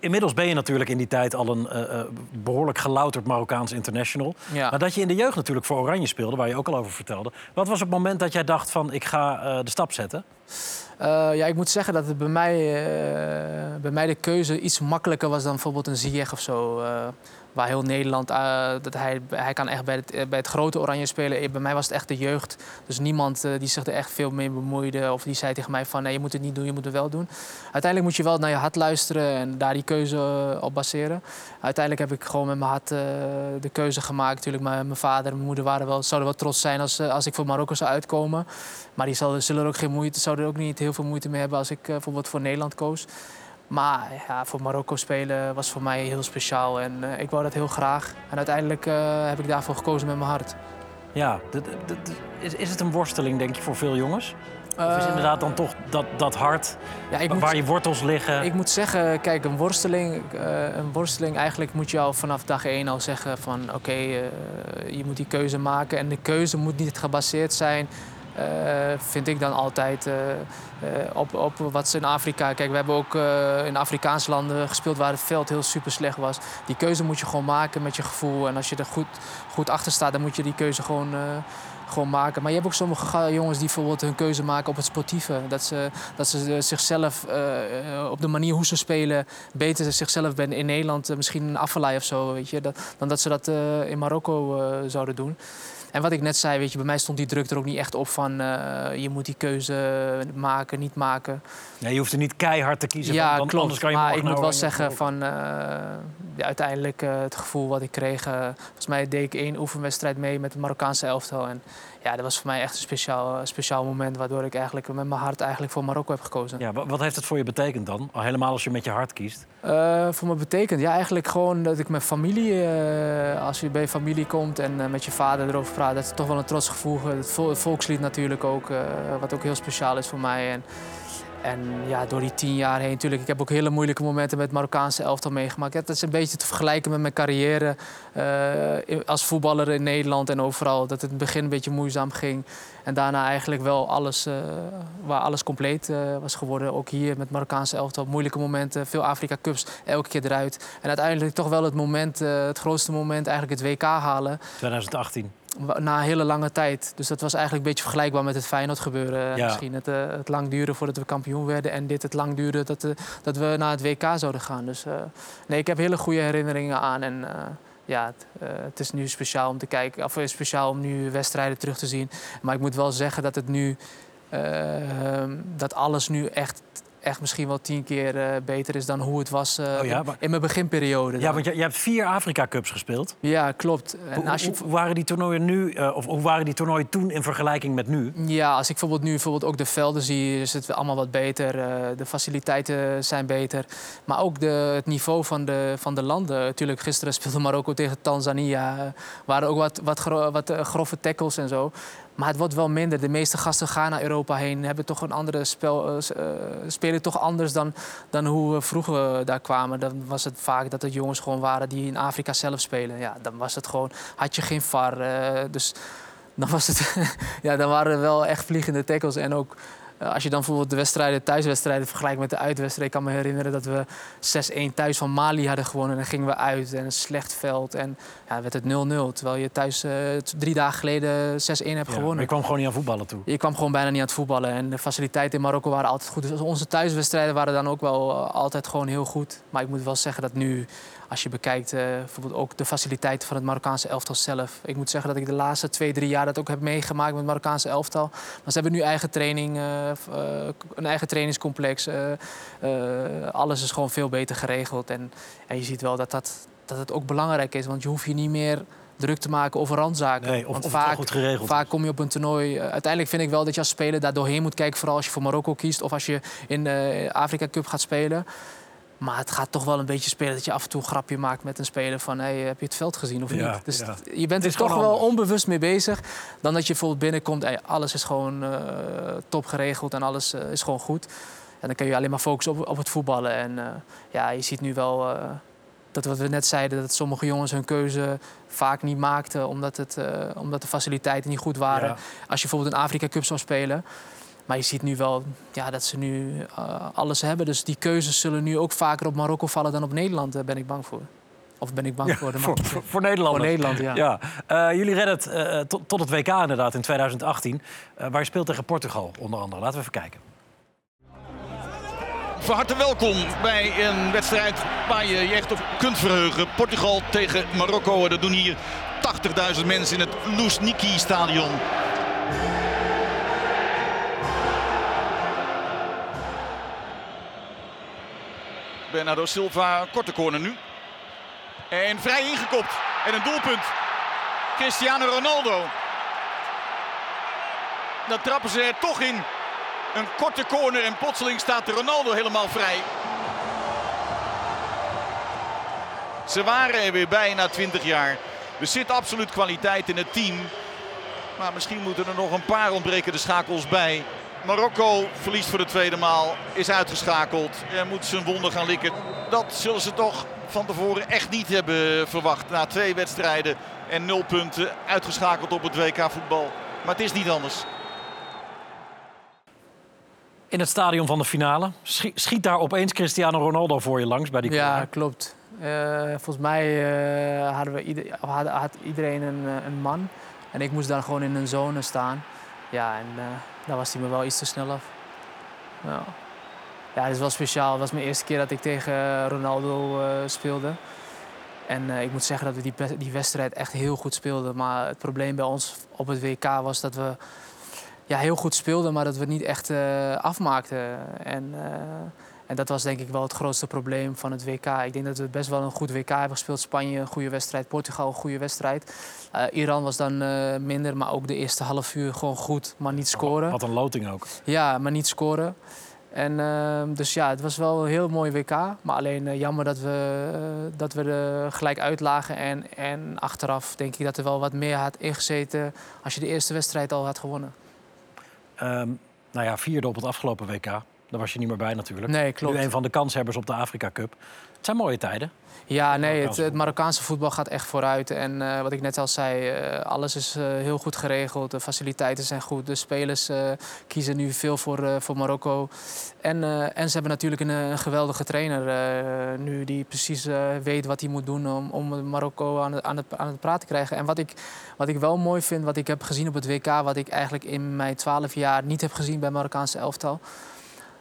Inmiddels ben je natuurlijk in die tijd al een eh, eh, behoorlijk gelouterd Marokkaans international. Ja. Maar dat je in de jeugd natuurlijk voor Oranje speelde, waar je ook al over vertelde. Wat was het moment dat jij dacht van ik ga eh, de stap zetten? Ja, ik moet zeggen dat het bij mij, bij mij de keuze iets makkelijker was dan bijvoorbeeld een Ziyech of zo. Waar heel Nederland, eh, dat hij, hij kan echt bij het, eh, bij het grote oranje spelen. Eh, Bij mij was het echt de jeugd. Dus niemand die zich er echt veel mee bemoeide. Of die zei tegen mij van nee, je moet het niet doen, je moet het wel doen. Uiteindelijk moet je wel naar je hart luisteren en daar die keuze op baseren. Uiteindelijk heb ik gewoon met mijn hart de keuze gemaakt. Natuurlijk, mijn, mijn vader en mijn moeder waren wel, zouden wel trots zijn als, als ik voor Marokko zou uitkomen. Maar die zullen, zullen er ook geen moeite, zouden ook niet heel veel moeite mee hebben als ik bijvoorbeeld voor Nederland koos. Maar ja, voor Marokko spelen was voor mij heel speciaal en eh, ik wou dat heel graag. En uiteindelijk eh, heb ik daarvoor gekozen met mijn hart. Ja, is, is het een worsteling, denk je, voor veel jongens? of is Eh, inderdaad dan toch dat, dat hart Ja, ik waar moet- je wortels liggen? Ik moet zeggen, kijk, een worsteling, een worsteling eigenlijk moet je al vanaf dag één al zeggen van oké, je moet die keuze maken. En de keuze moet niet gebaseerd zijn, vind ik dan altijd, eh, eh, op, op wat ze in Afrika... Kijk, we hebben ook eh, in Afrikaanse landen gespeeld waar het veld heel super slecht was. Die keuze moet je gewoon maken met je gevoel. En als je er goed, goed achter staat, dan moet je die keuze gewoon... eh, gewoon maken. Maar je hebt ook sommige jongens die bijvoorbeeld hun keuze maken op het sportieve. Dat ze, dat ze eh, zichzelf eh, eh, op de manier hoe ze spelen beter zichzelf ben in Nederland, eh, misschien een afvallei of zo, weet je, dat, dan dat ze dat eh, in Marokko eh, zouden doen. En wat ik net zei, weet je, bij mij stond die druk er ook niet echt op van eh, je moet die keuze maken, niet maken. Nee, je hoeft er niet keihard te kiezen. Ja, van, dan, klopt. Anders kan je maar ik moet naar wel zeggen van eh, ja, uiteindelijk eh, het gevoel wat ik kreeg. volgens mij deed ik één oefenwedstrijd mee met het Marokkaanse elftal. En ja, dat was voor mij echt een speciaal, speciaal moment. Waardoor ik eigenlijk met mijn hart eigenlijk voor Marokko heb gekozen. Ja, wa- wat heeft het voor je betekend dan? Al helemaal als je met je hart kiest. Eh, voor me betekent ja, eigenlijk gewoon dat ik mijn familie, eh, als je bij je familie komt en eh, met je vader erover praat, dat is toch wel een trots gevoel. Het, vol- het volkslied natuurlijk ook, eh, wat ook heel speciaal is voor mij. En, en ja, door die tien jaar heen, natuurlijk, ik heb ook hele moeilijke momenten met Marokkaanse elftal meegemaakt. Het is een beetje te vergelijken met mijn carrière eh, als voetballer in Nederland en overal. Dat het in het begin een beetje moeizaam ging. En daarna eigenlijk wel alles, eh, waar alles compleet eh, was geworden. Ook hier met Marokkaanse elftal, moeilijke momenten, veel Afrika Cups, elke keer eruit. En uiteindelijk toch wel het moment, het grootste moment, eigenlijk het WK halen. 2018. Na een hele lange tijd. Dus dat was eigenlijk een beetje vergelijkbaar met het Feyenoord gebeuren. Ja. Misschien het, eh, het lang duren voordat we kampioen werden. En dit het lang duren dat, eh, dat we naar het WK zouden gaan. Dus eh, nee, ik heb hele goede herinneringen aan. En eh, ja, het, eh, het is nu speciaal om te kijken. Of eh, speciaal om nu wedstrijden terug te zien. Maar ik moet wel zeggen dat het nu... eh, dat alles nu echt, echt misschien wel tien keer eh, beter is dan hoe het was eh, Oh ja, in- maar- in mijn beginperiode. Ja, want je, je hebt vier Afrika Cups gespeeld. ja klopt. En Hoe, als je, hoe- waren die toernooien nu, eh, of hoe waren die toernooien toen in vergelijking met nu? Ja, als ik bijvoorbeeld nu bijvoorbeeld ook de velden zie, is het allemaal wat beter. De faciliteiten zijn beter. Maar ook de, het niveau van de, van de landen. Natuurlijk, gisteren speelde Marokko tegen Tanzania. Waren ook wat, wat, gro- wat grove tackles en zo. Maar het wordt wel minder. De meeste gasten gaan naar Europa heen. Hebben toch een andere spel. eh, eh, spelen toch anders dan, dan hoe we vroeger daar kwamen. Dan was het vaak dat het jongens gewoon waren die in Afrika zelf spelen. Ja, dan was het gewoon. Had je geen VAR. eh, dus dan, was het, ja, dan waren er wel echt vliegende tackles. En ook eh, als je dan bijvoorbeeld de wedstrijden, thuiswedstrijden vergelijkt met de uitwedstrijden. Ik kan me herinneren dat we 6-1 thuis van Mali hadden gewonnen. En dan gingen we uit en een slecht veld. En ja, werd het 0-0. Terwijl je thuis eh, drie dagen geleden 6-1 hebt Ja, maar gewonnen. je kwam gewoon niet aan voetballen toe. Je kwam gewoon bijna niet aan het voetballen. En de faciliteiten in Marokko waren altijd goed. Dus onze thuiswedstrijden waren dan ook wel eh, altijd gewoon heel goed. Maar ik moet wel zeggen dat nu, als je bekijkt, eh, bijvoorbeeld ook de faciliteiten van het Marokkaanse elftal zelf. Ik moet zeggen dat ik de laatste twee, drie jaar dat ook heb meegemaakt met het Marokkaanse elftal. Maar ze hebben nu eigen training, eh, eh, een eigen trainingscomplex. alles is gewoon veel beter geregeld. En, en je ziet wel dat, dat, dat het ook belangrijk is. Want je hoeft je niet meer druk te maken over randzaken. Nee, of, Want wel goed geregeld Vaak kom je op een toernooi. uiteindelijk vind ik wel dat je als speler daar doorheen moet kijken. Vooral als je voor Marokko kiest of als je in de Afrika Cup gaat spelen. Maar het gaat toch wel een beetje spelen dat je af en toe een grapje maakt met een speler van hey, heb je het veld gezien of Ja, niet? Dus ja. je bent er toch wel onbewust mee bezig. Dan dat je bijvoorbeeld binnenkomt, hey, alles is gewoon eh, top geregeld en alles eh, is gewoon goed. En dan kun je alleen maar focussen op, op het voetballen. En eh, ja, je ziet nu wel dat wat we net zeiden, dat sommige jongens hun keuze vaak niet maakten omdat, het, omdat de faciliteiten niet goed waren. Ja. Als je bijvoorbeeld een Afrika Cup zou spelen. Maar je ziet nu wel ja, dat ze nu eh, alles hebben. Dus die keuzes zullen nu ook vaker op Marokko vallen dan op Nederland, daar ben ik bang voor. Of ben ik bang voor? de voor, voor, voor Nederland. Voor Nederland, ja. Eh, jullie redden het eh, tot, tot het WK inderdaad in 2018. eh, waar je speelt tegen Portugal, onder andere. Laten we even kijken. Van harte welkom bij een wedstrijd waar je je echt op kunt verheugen. Portugal tegen Marokko. En Dat doen hier 80.000 mensen in het Luzhniki stadion. Bernardo Silva, korte corner nu. En vrij ingekopt. En een doelpunt. Cristiano Ronaldo. Dan trappen ze er toch in. Een korte corner en plotseling staat de Ronaldo helemaal vrij. Ze waren er weer bij na 20 jaar. Er zit absoluut kwaliteit in het team. Maar misschien moeten er nog een paar ontbrekende schakels bij. Marokko verliest voor de tweede maal, is uitgeschakeld en moet zijn wonden gaan likken. Dat zullen ze toch van tevoren echt niet hebben verwacht. Na twee wedstrijden en nul punten, uitgeschakeld op het WK voetbal. Maar het is niet anders. In het stadion van de finale. Schie- Schiet daar opeens Cristiano Ronaldo voor je langs bij die Ja, corner. klopt. Eh, volgens mij eh, hadden we ieder, had, had iedereen een, eh, een man. En ik moest dan gewoon in een zone staan. Ja, en eh daar was hij me wel iets te snel af. Ja, ja het is wel speciaal. Het was mijn eerste keer dat ik tegen Ronaldo eh, speelde. En eh, ik moet zeggen dat we die, die wedstrijd echt heel goed speelden. Maar het probleem bij ons op het WK was dat we ja, heel goed speelden, maar dat we het niet echt afmaakten. En, en dat was denk ik wel het grootste probleem van het WK. Ik denk dat we best wel een goed WK hebben gespeeld. Spanje een goede wedstrijd, Portugal een goede wedstrijd. Eh, Iran was dan eh, minder, maar ook de eerste half uur gewoon goed, maar niet scoren. Wat een loting ook. Ja, maar niet scoren. En, ehm, dus ja, het was wel een heel mooi WK. Maar alleen eh, jammer dat we, dat we er gelijk uitlagen. En, en achteraf denk ik dat er wel wat meer had ingezeten als je de eerste wedstrijd al had gewonnen. Ehm, nou ja, vierde op het afgelopen WK. Daar was je niet meer bij natuurlijk. Nee, klopt. Nu een van de kanshebbers op de Afrika Cup. Het zijn mooie tijden. Ja, nee, het, Marokkaanse het Marokkaanse voetbal gaat echt vooruit. En eh, wat ik net al zei, eh, alles is eh, heel goed geregeld. De faciliteiten zijn goed. De spelers kiezen nu veel voor, voor Marokko. En, en ze hebben natuurlijk een, een geweldige trainer nu die precies weet wat hij moet doen om, om Marokko aan het, aan, het, aan het praten te krijgen. En wat ik, wat ik wel mooi vind, wat ik heb gezien op het WK, wat ik eigenlijk in mijn twaalf jaar niet heb gezien bij Marokkaanse elftal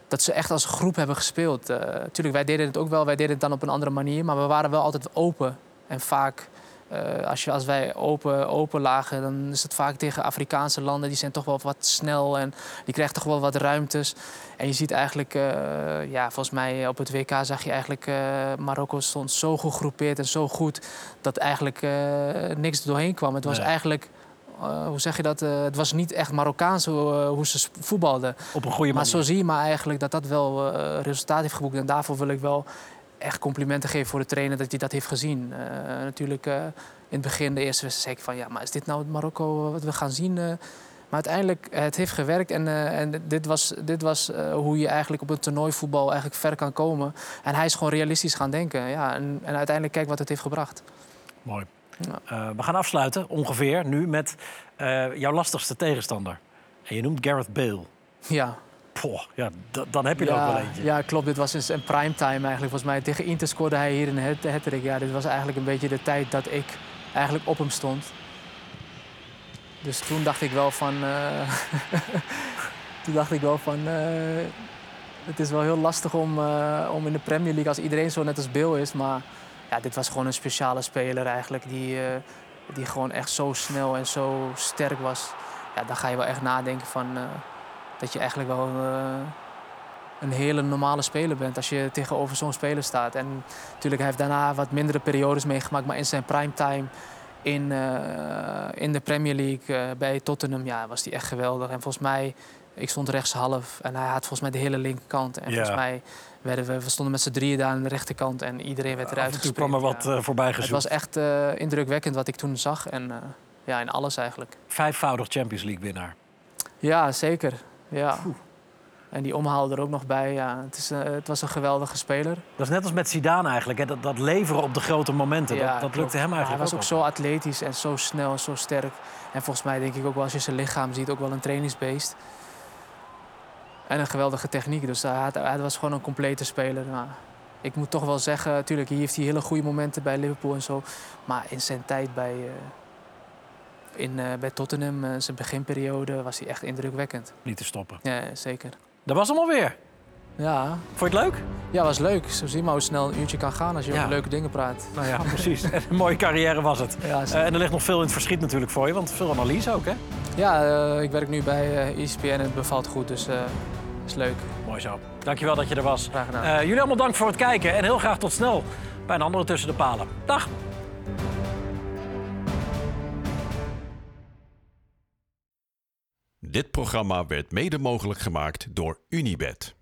dat ze echt als groep hebben gespeeld. Eh tuurlijk, wij deden het ook wel, wij deden het dan op een andere manier, maar we waren wel altijd open. En vaak, eh, als, je, als wij open, open lagen, dan is het vaak tegen Afrikaanse landen. Die zijn toch wel wat snel en die krijgen toch wel wat ruimtes. En je ziet eigenlijk, eh, ja, volgens mij op het WK zag je eigenlijk, Marokko stond zo gegroepeerd en zo goed, dat eigenlijk niks er doorheen kwam. Het was Nee. eigenlijk, eh, hoe zeg je dat, Eh, het was niet echt Marokkaans hoe, eh, hoe ze voetbalden. Op een goede Maar manier. zo zie je maar eigenlijk dat dat wel resultaat heeft geboekt. En daarvoor wil ik wel echt complimenten geven voor de trainer dat hij dat heeft gezien. Natuurlijk in het begin, de eerste wedstrijd, zei ik van ja, maar is dit nou het Marokko wat we gaan zien? maar uiteindelijk, het heeft gewerkt en, en dit was, dit was hoe je eigenlijk op een toernooivoetbal eigenlijk ver kan komen. En hij is gewoon realistisch gaan denken. Ja, en, en uiteindelijk kijk wat het heeft gebracht. Mooi. Ja. Eh, we gaan afsluiten, ongeveer, nu met eh, jouw lastigste tegenstander. En je noemt Gareth Bale. Ja, Poh, ja, dan heb je er ook wel eentje. Ja, klopt. Dit was dus een primetime eigenlijk. Volgens mij tegen Inter scoorde hij hier een hat-. Ja, dit was eigenlijk een beetje de tijd dat ik eigenlijk op hem stond. Dus toen dacht ik wel van... eh, toen dacht ik wel van... het is wel heel lastig om, om in de Premier League als iedereen zo net als Bill is. Maar ja, dit was gewoon een speciale speler eigenlijk. Die, eh, die gewoon echt zo snel en zo sterk was. Ja, dan ga je wel echt nadenken van... eh, dat je eigenlijk wel... eh, een hele normale speler bent als je tegenover zo'n speler staat. En natuurlijk, hij heeft daarna wat mindere periodes meegemaakt, maar in zijn primetime in, in de Premier League bij Tottenham ja, was hij echt geweldig. En volgens mij, ik stond rechtshalf en hij had volgens mij de hele linkerkant. En Ja. volgens mij werden we, we stonden met z'n drieën daar aan de rechterkant en iedereen werd eruit gespeeld. kwam er wat eh, voorbij Het gezocht. was echt eh, indrukwekkend wat ik toen zag en eh, ja, in alles eigenlijk. Vijfvoudig Champions League winnaar. Ja, zeker. Ja. En die omhaal er ook nog bij. Ja. Het, is, het was een geweldige speler. Dat is net als met Zidane eigenlijk. Hè? Dat, dat leveren op de grote momenten. dat, dat lukte hem eigenlijk Hij was ook ook zo atletisch en zo snel en zo sterk. En volgens mij denk ik ook wel als je zijn lichaam ziet, ook wel een trainingsbeest. En een geweldige techniek. Dus hij, was gewoon een complete speler. Maar ik moet toch wel zeggen, natuurlijk, hier heeft hij hele goede momenten bij Liverpool en zo. Maar in zijn tijd bij, eh, in, eh, bij Tottenham, eh, zijn beginperiode, was hij echt indrukwekkend. Niet te stoppen. Ja, zeker. Dat was hem alweer. Ja. Vond je het leuk? Ja, was leuk. Zo zie je maar hoe snel een uurtje kan gaan als je Ja. over leuke dingen praat. Nou ja, precies. En een mooie carrière was het. Ja, en er ligt nog veel in het verschiet natuurlijk voor je, want veel analyse ook, hè? Ja, ik werk nu bij ESPN en het bevalt goed, dus is leuk. Mooi zo. Dankjewel dat je er was. Graag gedaan. Eh, jullie allemaal dank voor het kijken en heel graag tot snel bij een andere Tussen de Palen. Dag! Dit programma werd mede mogelijk gemaakt door Unibed.